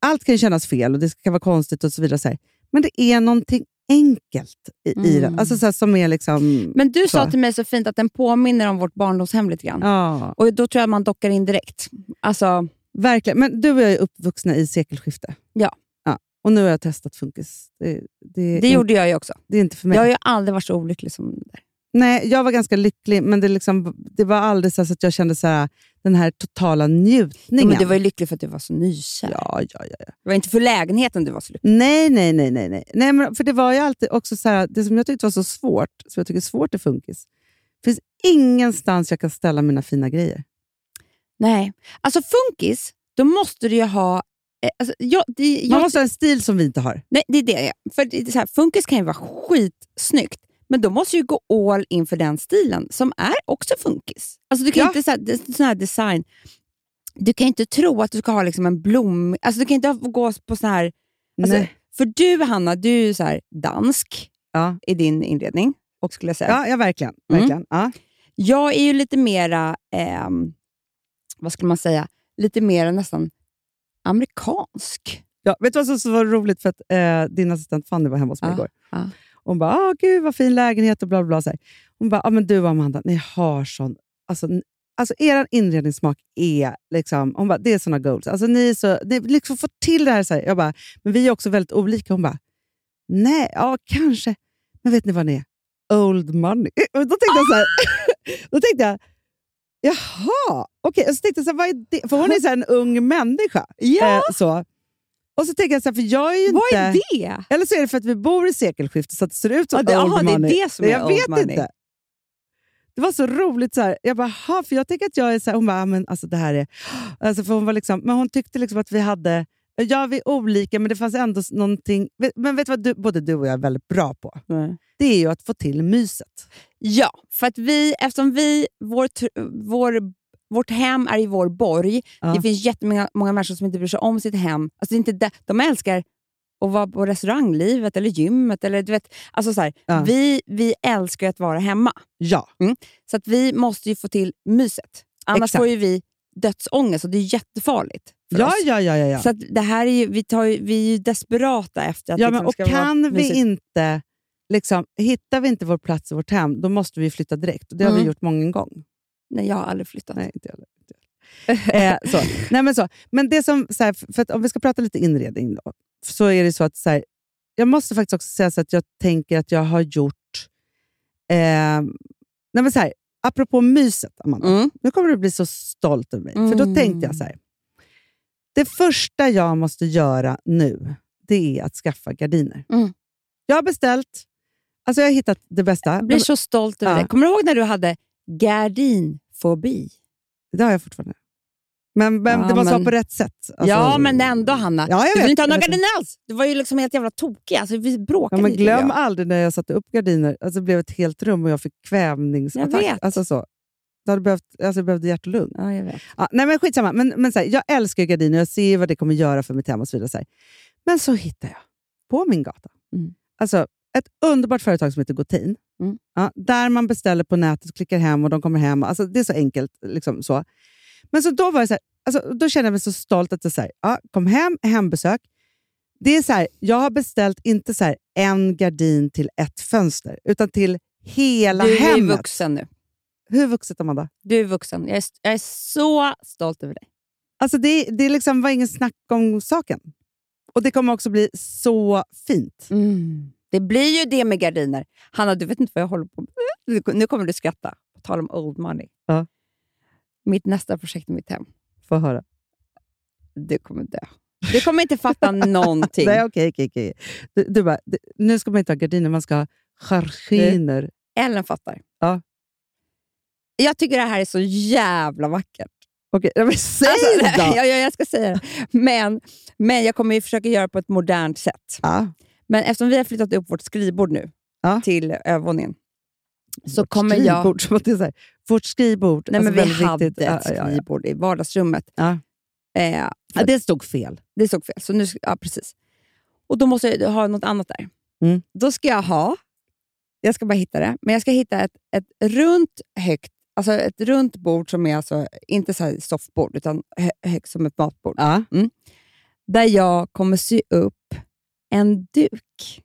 allt kan kännas fel och det kan vara konstigt och så vidare. Så här. Men det är någonting enkelt i, i den. Alltså, så här, som är liksom... Men du sa Så. till mig så fint att den påminner om vårt barndomshem lite grann. Ja, Och då tror jag man dockar in direkt. Alltså, verkligen. Men du och jag är uppvuxna i sekelskifte. Ja. ja. Och nu har jag testat funkis. Det, det, det gjorde jag ju också. det är inte för mig. Jag har ju aldrig varit så olycklig som där. Nej, jag var ganska lycklig, men det, liksom, det var aldrig så att jag kände så här, den här totala njutningen. men du var ju lycklig för att du var så nykär. ja, ja, ja, ja. Det var inte för lägenheten du var så lycklig. Nej, nej, nej. nej, nej. nej men för det var ju alltid också så här, det som jag tyckte var så svårt, som jag tycker är svårt i funkis. Det finns ingenstans jag kan ställa mina fina grejer. Nej. Alltså funkis, då måste du ju ha... eh, Alltså, jag, det, jag, Man måste ha en stil som vi inte har. nej, det är det. För det är så här, funkis kan ju vara skitsnyggt, men då måste ju gå all in för den stilen som är också funkis. Alltså du kan Ja. inte så här, sån här design... Du kan inte tro att du ska ha liksom en blom... Alltså du kan inte gå på sån här... Alltså, för du, Hanna, du är ju så här dansk Ja. i din inredning, och skulle jag säga. Ja, ja verkligen. Mm. verkligen. Ja. Jag är ju lite mera, ehm, vad skulle man säga, lite mer nästan amerikansk. Ja, vet du vad som var roligt? För att eh, Din assistent Fanny var hemma hos mig Ja, igår. ja. Hon bara, ah, gud vad fin lägenhet och bla bla. bla. Hon bara, ah, men du Amanda, ni har sån... Alltså, alltså er inredningssmak är liksom... Hon bara, det är såna goals. Alltså, ni så, ni liksom får till det här. Så här. Jag bara, men vi är också väldigt olika. Hon bara, nej, ja kanske. Men vet ni vad ni är? Old money. (laughs) Då tänkte jag så här, (laughs) då tänkte jag, jaha, okej. Och så tänkte jag, så här, vad är det? För hon är så en ung människa. Eh, så. Och så tänkte jag, så här, för jag är ju Vad inte... är det? Eller så är det för att vi bor i sekelskiftet så att det ser ut som Ja, det- old aha, det är money. det som är jag old vet money. inte. Det var så roligt. Så här. Jag bara, "Ha", för jag tänker att jag är så här, hon bara, "Ah, men alltså det här är... Alltså, för hon, var liksom, men hon tyckte liksom att vi hade... Ja, vi är olika, men det fanns ändå någonting... Men vet du vad du, både du och jag är väldigt bra på? Det är ju att få till myset. Ja, för att vi, eftersom vi, vår, vår, vårt hem är i vår borg. Ja. Det finns jättemånga många människor som inte bryr sig om sitt hem. Alltså inte det, de älskar att vara på restauranglivet eller gymmet. Eller, du vet, alltså så här, Ja. vi, vi älskar att vara hemma. Ja, Så att vi måste ju få till myset. Annars Exakt. får ju vi dödsångest och det är jättefarligt ja, ja, ja. ja, ja. Så det här är ju, vi, tar ju, vi är ju desperata efter att ja det men, liksom och kan vi inte... Liksom, hittar vi inte vår plats i vårt hem, då måste vi flytta direkt. Och Det har Mm. vi gjort många gånger. Nej, jag har aldrig flyttat. Nej, inte heller. (laughs) Eh, så. Nej, men så. Men det som, så här, för att om vi ska prata lite inredning då, så är det så att så här, jag måste faktiskt också säga så att jag tänker att jag har gjort... Eh, nej men så här, apropå myset, Amanda. Mm. Nu kommer du bli så stolt över mig. För då Mm. tänkte jag så här. Det första jag måste göra nu, det är att skaffa gardiner. Mm. Jag har beställt, alltså jag har hittat det bästa. Jag blir så stolt över Ja. det. Kommer du ihåg när du hade gardinfobi? Det har jag fortfarande. Men, men Ja, det måste men- vara på rätt sätt. Alltså- ja, men ändå Hanna. Ja, jag du vet, vill inte ha jag några gardiner alls. Du var ju liksom helt jävla tokig. Alltså, vi bråkade Ja, men glöm jag. aldrig när jag satte upp gardiner. Alltså, det blev ett helt rum och jag fick Jag kvävningsattack. vet. Alltså, så. Jag hade behövt, alltså, jag behövde hjärt och lung. Ja, jag vet. Ja, nej, men skitsamma. Men, men, så här, jag älskar gardiner jag ser vad det kommer göra för mitt hem och så vidare. Så. Men så hittar jag på min gata Mm. alltså, ett underbart företag som heter Gotin. Mm. Ja, där man beställer på nätet, klickar hem och de kommer hem. Alltså, det är så enkelt. Liksom, så. Men så då var det så här, alltså, då kände jag mig så stolt att jag så här, ja, kom hem, hembesök. Det är så här, jag har beställt inte så en gardin till ett fönster, utan till hela Du är hemmet. vuxen nu. Hur vuxet, Amanda? Du är vuxen. Jag är, jag är så stolt över dig. Alltså det, det liksom var ingen snack om saken. Och det kommer också bli så fint. Mm. Det blir ju det med gardiner. Hanna, du vet inte vad jag håller på med. Nu kommer du skratta. På tal om old money. Ja. Mitt nästa projekt i mitt hem. Få höra. Du kommer dö. Du kommer inte fatta (laughs) någonting. Nej, okej, okej, okej. Du, du bara, det- nu ska man inte ha gardiner, man ska ha gardiner. Ellen fattar. Ja. Jag tycker det här är så jävla vackert. Okej, men (laughs) säg Alltså, då! (laughs) ja, ja, jag ska säga det. Men, men jag kommer ju försöka göra på ett modernt sätt. Ja. Men eftersom vi har flyttat upp vårt skrivbord nu Ja. till övervåningen, så Vårt kommer jag... skrivbord, som att det är så här, vårt skrivbord. Nej, men alltså vi hade viktigt. ett Ja, ja, ja. skrivbord i vardagsrummet. Eh, Ja, det stod fel. det stod fel. Så nu, ja, precis. Och då måste jag ha något annat där. Mm. Då ska jag ha, jag ska bara hitta det, men jag ska hitta ett, ett runt högt Alltså ett runt bord som är alltså inte så här soffbord, utan hö- högt som ett matbord. Ja. Där jag kommer sy upp en duk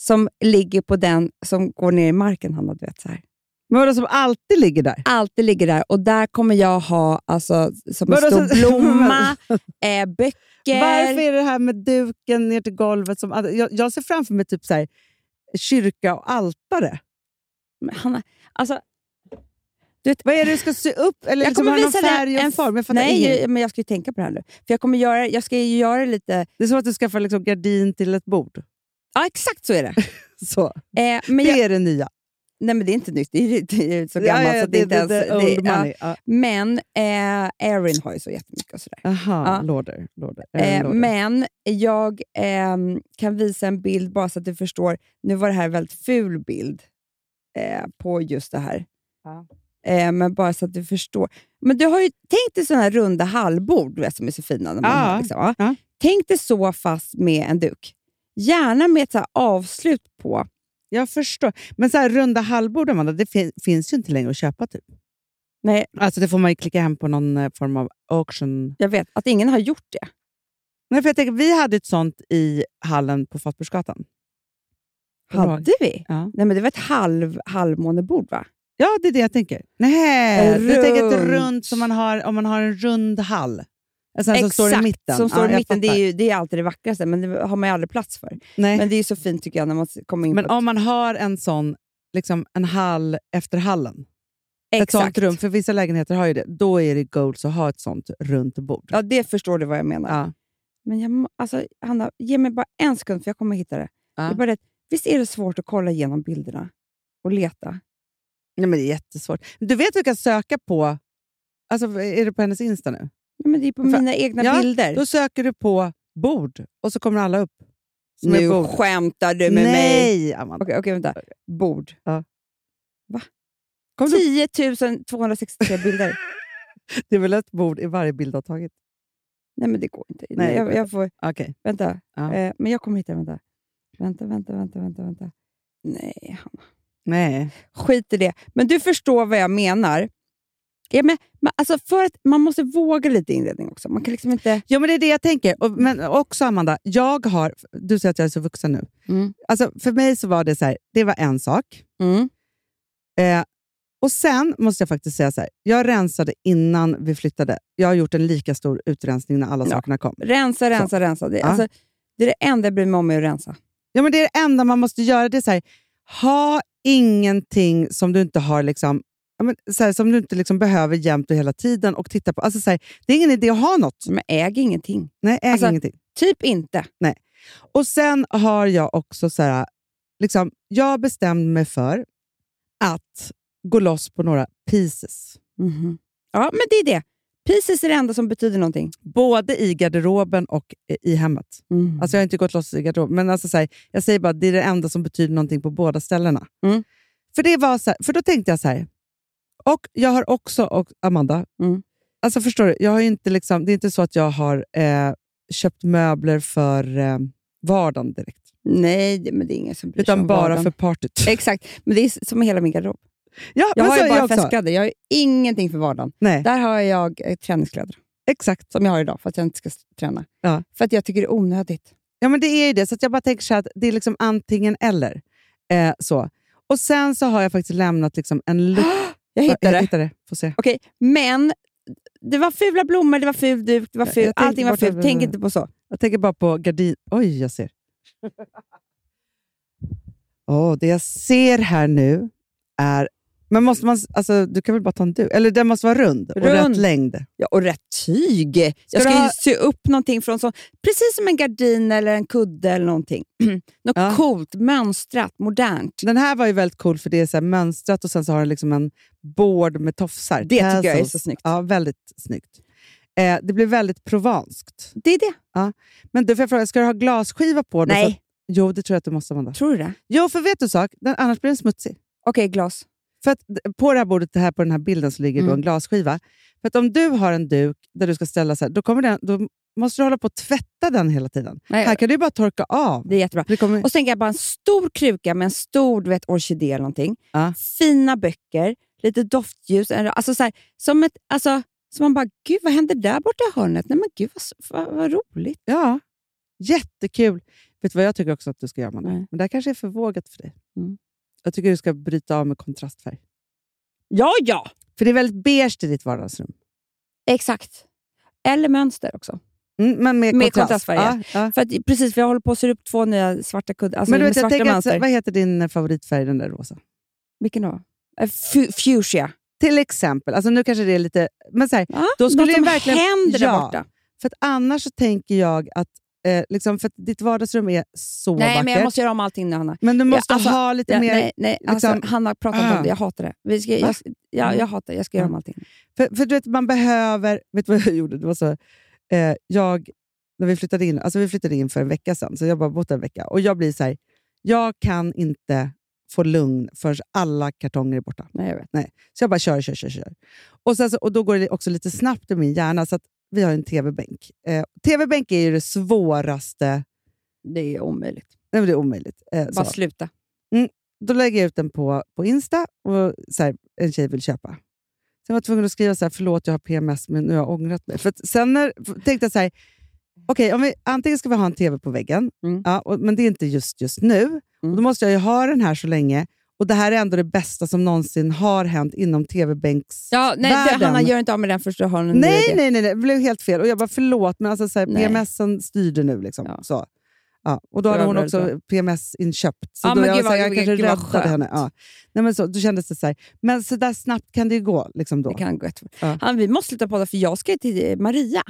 som ligger på den som går ner i marken, Hanna. Du vet, så här. Men vadå, som alltid ligger där? Alltid ligger där och där kommer jag ha alltså, som en Vadå, stor så- blomma, (laughs) eh, böcker. Varför är det här med duken ner till golvet? Som, jag, jag ser framför mig typ så här, kyrka och altare. Men Hanna, alltså, Vad är det du ska sy upp? Eller Jag liksom kommer visa färg och en- form? Jag nej, inget. jag- men jag ska ju tänka på det här nu. För jag, kommer göra, jag ska ju göra lite... Det är som att du skaffar liksom gardin till ett bord. Ja, exakt så är det. (laughs) Så. Eh, men det jag, är det nya. nej, men det är inte nytt. Det är, det är så gammalt ja, så ja, att det, det- inte det- ens... det är det- old ja. money. Ja. Men eh, Erin har ju så jättemycket och sådär. Aha, Ja. lorder. lorder. Eh, men jag ehm, kan visa en bild bara så att du förstår. Nu var det här en väldigt ful bild eh, på just det här. Eh, men bara så att du förstår. Men du har ju tänkt dig sådana här runda hallbord vet, som är så fina. När man Ja. har, liksom. Ja. Tänk dig så fast med en duk. Gärna med ett så avslut på. Jag förstår. Men så här, runda halvbord, Amanda, det fin- finns ju inte längre att köpa. Typ. Nej, Alltså, det får man ju klicka hem på någon eh, form av auction. jag vet att ingen har gjort det. Nej, för jag tänker, vi hade ett sånt i hallen på Fatbursgatan. Hade vi? Ja. Nej, men det var ett halv, halvmånebord va? Ja, det är det jag tänker. Nej, du tänker ett runt. som man har om man har en rund hall. Sån här som står i mitten. som står Ja, i mitten. Det är, ju, det är alltid det vackraste, men det har man ju aldrig plats för. Nej. Men det är ju så fint tycker jag när man kommer in Men om man har en sån, liksom en hall efter hallen, ett, ett sånt rum, för vissa lägenheter har ju det, då är det goals att ha ett sånt runt bord. Ja, det förstår du vad jag menar. Ja. Men jag, alltså, Hanna, ge mig bara en sekund för jag kommer hitta det. Ja. det är bara det. Visst är det svårt att kolla igenom bilderna och leta? Nej, men det är jättesvårt. Du vet vad du kan söka på? Alltså, är det på hennes Insta nu? Nej, men det är på För- mina egna Ja, bilder. Då söker du på bord och så kommer alla upp. nu bord. skämtar du med mig. Nej, Amanda. Okej, okej, vänta. Bord. Ja. Va? Kom du- 10 263 bilder. (laughs) Det är väl ett bord i varje bild du har tagit? Nej, men det går inte. Nej, jag, jag får, Okej. vänta. Ja. Eh, men jag kommer hitta. Vänta. Vänta, vänta, vänta, vänta. vänta. Nej, Hanna. Nej. skit i det. Men du förstår vad jag menar. Ja, men, men, alltså för att man måste våga lite inredning också. Man kan liksom inte... Ja, men det är det jag tänker. Och, men också Amanda, jag har, du säger att jag är så vuxen nu. Mm. Alltså, för mig så var det så här, det var en sak. Mm. Eh, och Sen måste jag faktiskt säga så här, jag rensade innan vi flyttade. Jag har gjort en lika stor utrensning när alla Ja. sakerna kom. Rensa, rensa, rensa. Det, Ja. alltså, det är det enda jag bryr mig om är att rensa. Ja, men det är det enda man måste göra. Det är så här, ha ingenting som du inte har liksom, men, så här, som du inte liksom behöver jämt och hela tiden och titta på. Alltså, så här, det är ingen idé att ha något. Men äg ingenting. Nej, äg Alltså- ingenting. Typ inte. Och Sen har jag också så här, liksom, jag bestämde mig för att gå loss på några pieces. Mhm. Ja, men det är det. Pieces är det enda som betyder någonting. Både i garderoben och i hemmet. Mm. Alltså jag har inte gått loss i garderoben, men alltså så här, jag säger bara att det är det enda som betyder någonting på båda ställena. Mm. För, det var så här, för då tänkte jag så här, och jag har också, och Amanda, Mm. alltså förstår du, jag har inte liksom, det är inte så att jag har eh, köpt möbler för eh, vardagen direkt, Nej, men det är ingen som bryr sig utan om bara vardagen. för partyt. Exakt, men det är som hela min garderob. Ja, Jag har ju bara festkläder. Jag har ingenting för vardagen. Nej, Där har jag eh, träningskläder, exakt. som jag har idag, för att jag inte ska träna. Ja. För att jag tycker det är onödigt. Ja, men det är ju det. Så jag bara tänker så att det är liksom antingen eller. Eh, så. Och sen så har jag faktiskt lämnat liksom en lucka. (gasps) Jag hittade Jag det. hittade det. Får se. Okej, men det var fula blommor, det var ful duk, det var ful, allting var fult. Tänk inte på så. Jag tänker bara på gardin... Oj, jag ser. (laughs) Åh, det jag ser här nu är Men måste man, alltså, du kan väl bara ta en duk? Eller den måste vara rund, och Rund. rätt längd. Ja, och rätt tyg. Jag du ska ju ha- sy upp någonting från så, precis som en gardin eller en kudde eller någonting. (clears throat) Något Ja. coolt, mönstrat, modernt. Den här var ju väldigt cool för det är så mönstrat och sen så har den liksom en board med tofsar. Det tycker jag är Tassels. så snyggt. Ja, väldigt snyggt. Eh, det blir väldigt provanskt. Det är det. Men du får jag fråga, ska du ha glasskiva på? då? Nej, att- Jo, det tror jag att du måste, Amanda. tror du det? Jo, för vet du en sak? Den, annars blir den smutsig. Okej, glas. För att på det här bordet, det här, på den här bilden, så ligger då Mm. en glasskiva. För att om du har en duk där du ska ställa så här, då, kommer den, då måste du hålla på att tvätta den hela tiden. Nej, Här kan du bara torka av. Det är jättebra. Det kommer, Och så tänker jag bara en stor kruka med en stor du vet, orkidé eller någonting. Ja. Fina böcker, lite doftljus. Alltså så här, som ett, alltså, så man bara, gud vad händer där borta i hörnet? Nej men gud vad, vad, vad roligt. ja, jättekul. Vet du vad jag tycker också att du ska göra, Amanda? Men det här kanske är för vågat för dig. Mm. Jag tycker du ska bryta av med kontrastfärg. Ja, ja! För det är väldigt beige i ditt vardagsrum. Exakt. Eller mönster också. Mm, men med, Med kontrast. kontrastfärg, Ja, ja. För att, precis, för jag håller på att sy upp två nya svarta kuddar. Alltså men du vet, jag tänker att, mönster. vad heter din eh, favoritfärg, den där rosa? Vilken då? Eh, fu- fuchsia. Till exempel. Alltså nu kanske det är lite... Men så här, Ja, Då skulle något som verkligen- händer där Ja. borta. för att annars så tänker jag att... Eh, liksom, för ditt vardagsrum är så Nej, vackert. men jag måste göra om allting nu, Hanna. Men du måste alltså, ha lite Ja, mer... nej, nej. liksom- Alltså, Hanna pratar inte Ah. om det. Jag hatar det. Vi ska, jag, ja, Mm. jag hatar det. Jag ska göra om allting. För, för du vet, man behöver... Vet du vad jag gjorde? Det var så, eh, jag, när vi flyttade in alltså vi flyttade in för en vecka sedan, så jag bara bott en vecka. Och jag blir så här, jag kan inte få lugn förrän alla kartonger är borta. Nej, jag vet. Så jag bara kör, kör, kör. kör. Och, sen så, och Då går det också lite snabbt i min hjärna, så att vi har en tv-bänk. Eh, tv-bänk är ju det svåraste. Det är omöjligt. Nej, men det är omöjligt. Eh, Bara så. sluta. Då lägger jag ut den på, på Insta och så här, en tjej vill köpa. Sen var jag tvungen att skriva så här, förlåt jag har PMS men nu har jag ångrat mig. För sen när, tänkte jag så här, okej om vi, antingen ska vi ha en tv på väggen, Mm. ja, och, men det är inte just just nu. Och då måste jag ju ha den här så länge. Och det här är ändå det bästa som någonsin har hänt inom tv-bänks Ja, nej, det, världen. Hanna, gör inte av med den först du har en Nej, nej, nej, nej, det blev helt fel. Och jag bara, förlåt, men alltså, så här, Nej. PMSen styrde nu. Liksom. Ja. Så. Ja. Och då hade hon också PMS-inköpt. Så Ja, då men jag, gud så jag kanske gud räddade henne. Ja. Nej, men så, då kändes det så här. Men så där snabbt kan det ju gå. Liksom då. Det kan gå. Ja. Han, vi måste sluta podda för jag ska ju till Maria.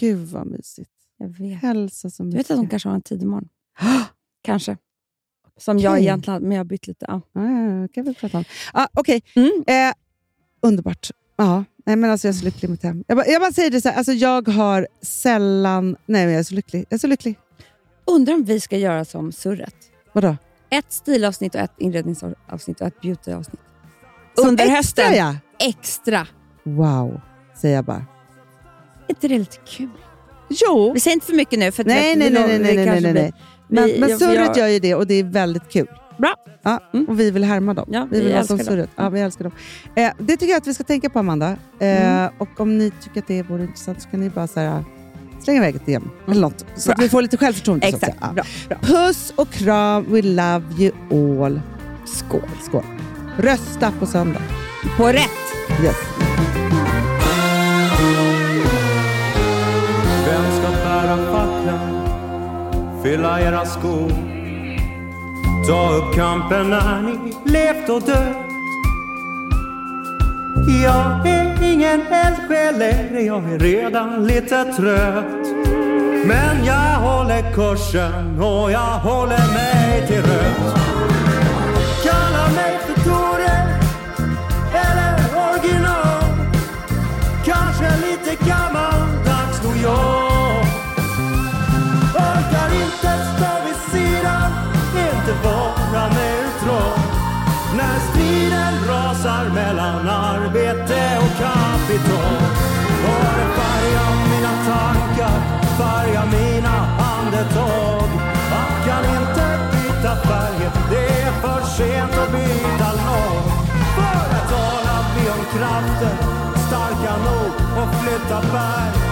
Gud vad mysigt. Jag vet. Hälsa så Du mycket. vet att hon kanske har en tid imorgon? (gasps) kanske. Som jag Okej. egentligen, men jag har bytt lite. Ja. Ja, kan vi prata om. Ah, Okej, Mm. eh, underbart. Ja, nej, men alltså, jag är så lycklig i mitt hem. Jag bara, jag bara säger det så här, alltså, jag har sällan... Nej, men jag är så lycklig. Jag är så lycklig. Undrar om vi ska göra som surret. Vadå? Ett stilavsnitt och ett inredningsavsnitt och ett beautyavsnitt. Som Under extra, hösten. ja. Extra. Wow, säger jag bara. Är inte det lite kul? Jo. Vi säger inte för mycket nu. För att Nej, nej, nej, nej, nej, nej, nej, nej. Men, vi- men jag- surret jag- gör ju det och det är väldigt kul. Bra. Ja, Mm. Och vi vill härma dem. Ja, vi vi vill vara som dem. surret. Ja, vi älskar dem. Eh, det tycker jag att vi ska tänka på, Amanda. Eh, Mm. Och om ni tycker att det vore intressant så kan ni bara så här, slänga iväg ett DM eller något. Så att vi får lite självförtroende. Exakt. Ja. Bra, bra. Puss och kram. We love you all. Skål. Skål. Rösta på söndag. På rätt. Yes. Fylla era skor? Ta upp kampen när ni levt och dött. Jag är ingen eldsjäl längre, jag är redan lite trött. Men jag håller kursen och jag håller mig till rött. Kalla mig för Tore eller original. Kanske lite gammal. Kapital Och det färgar mina tankar, färgar mina andetag? Man kan inte byta färger, det är för sent att byta lag. För att tala vi om kraften, starka nog att flytta berg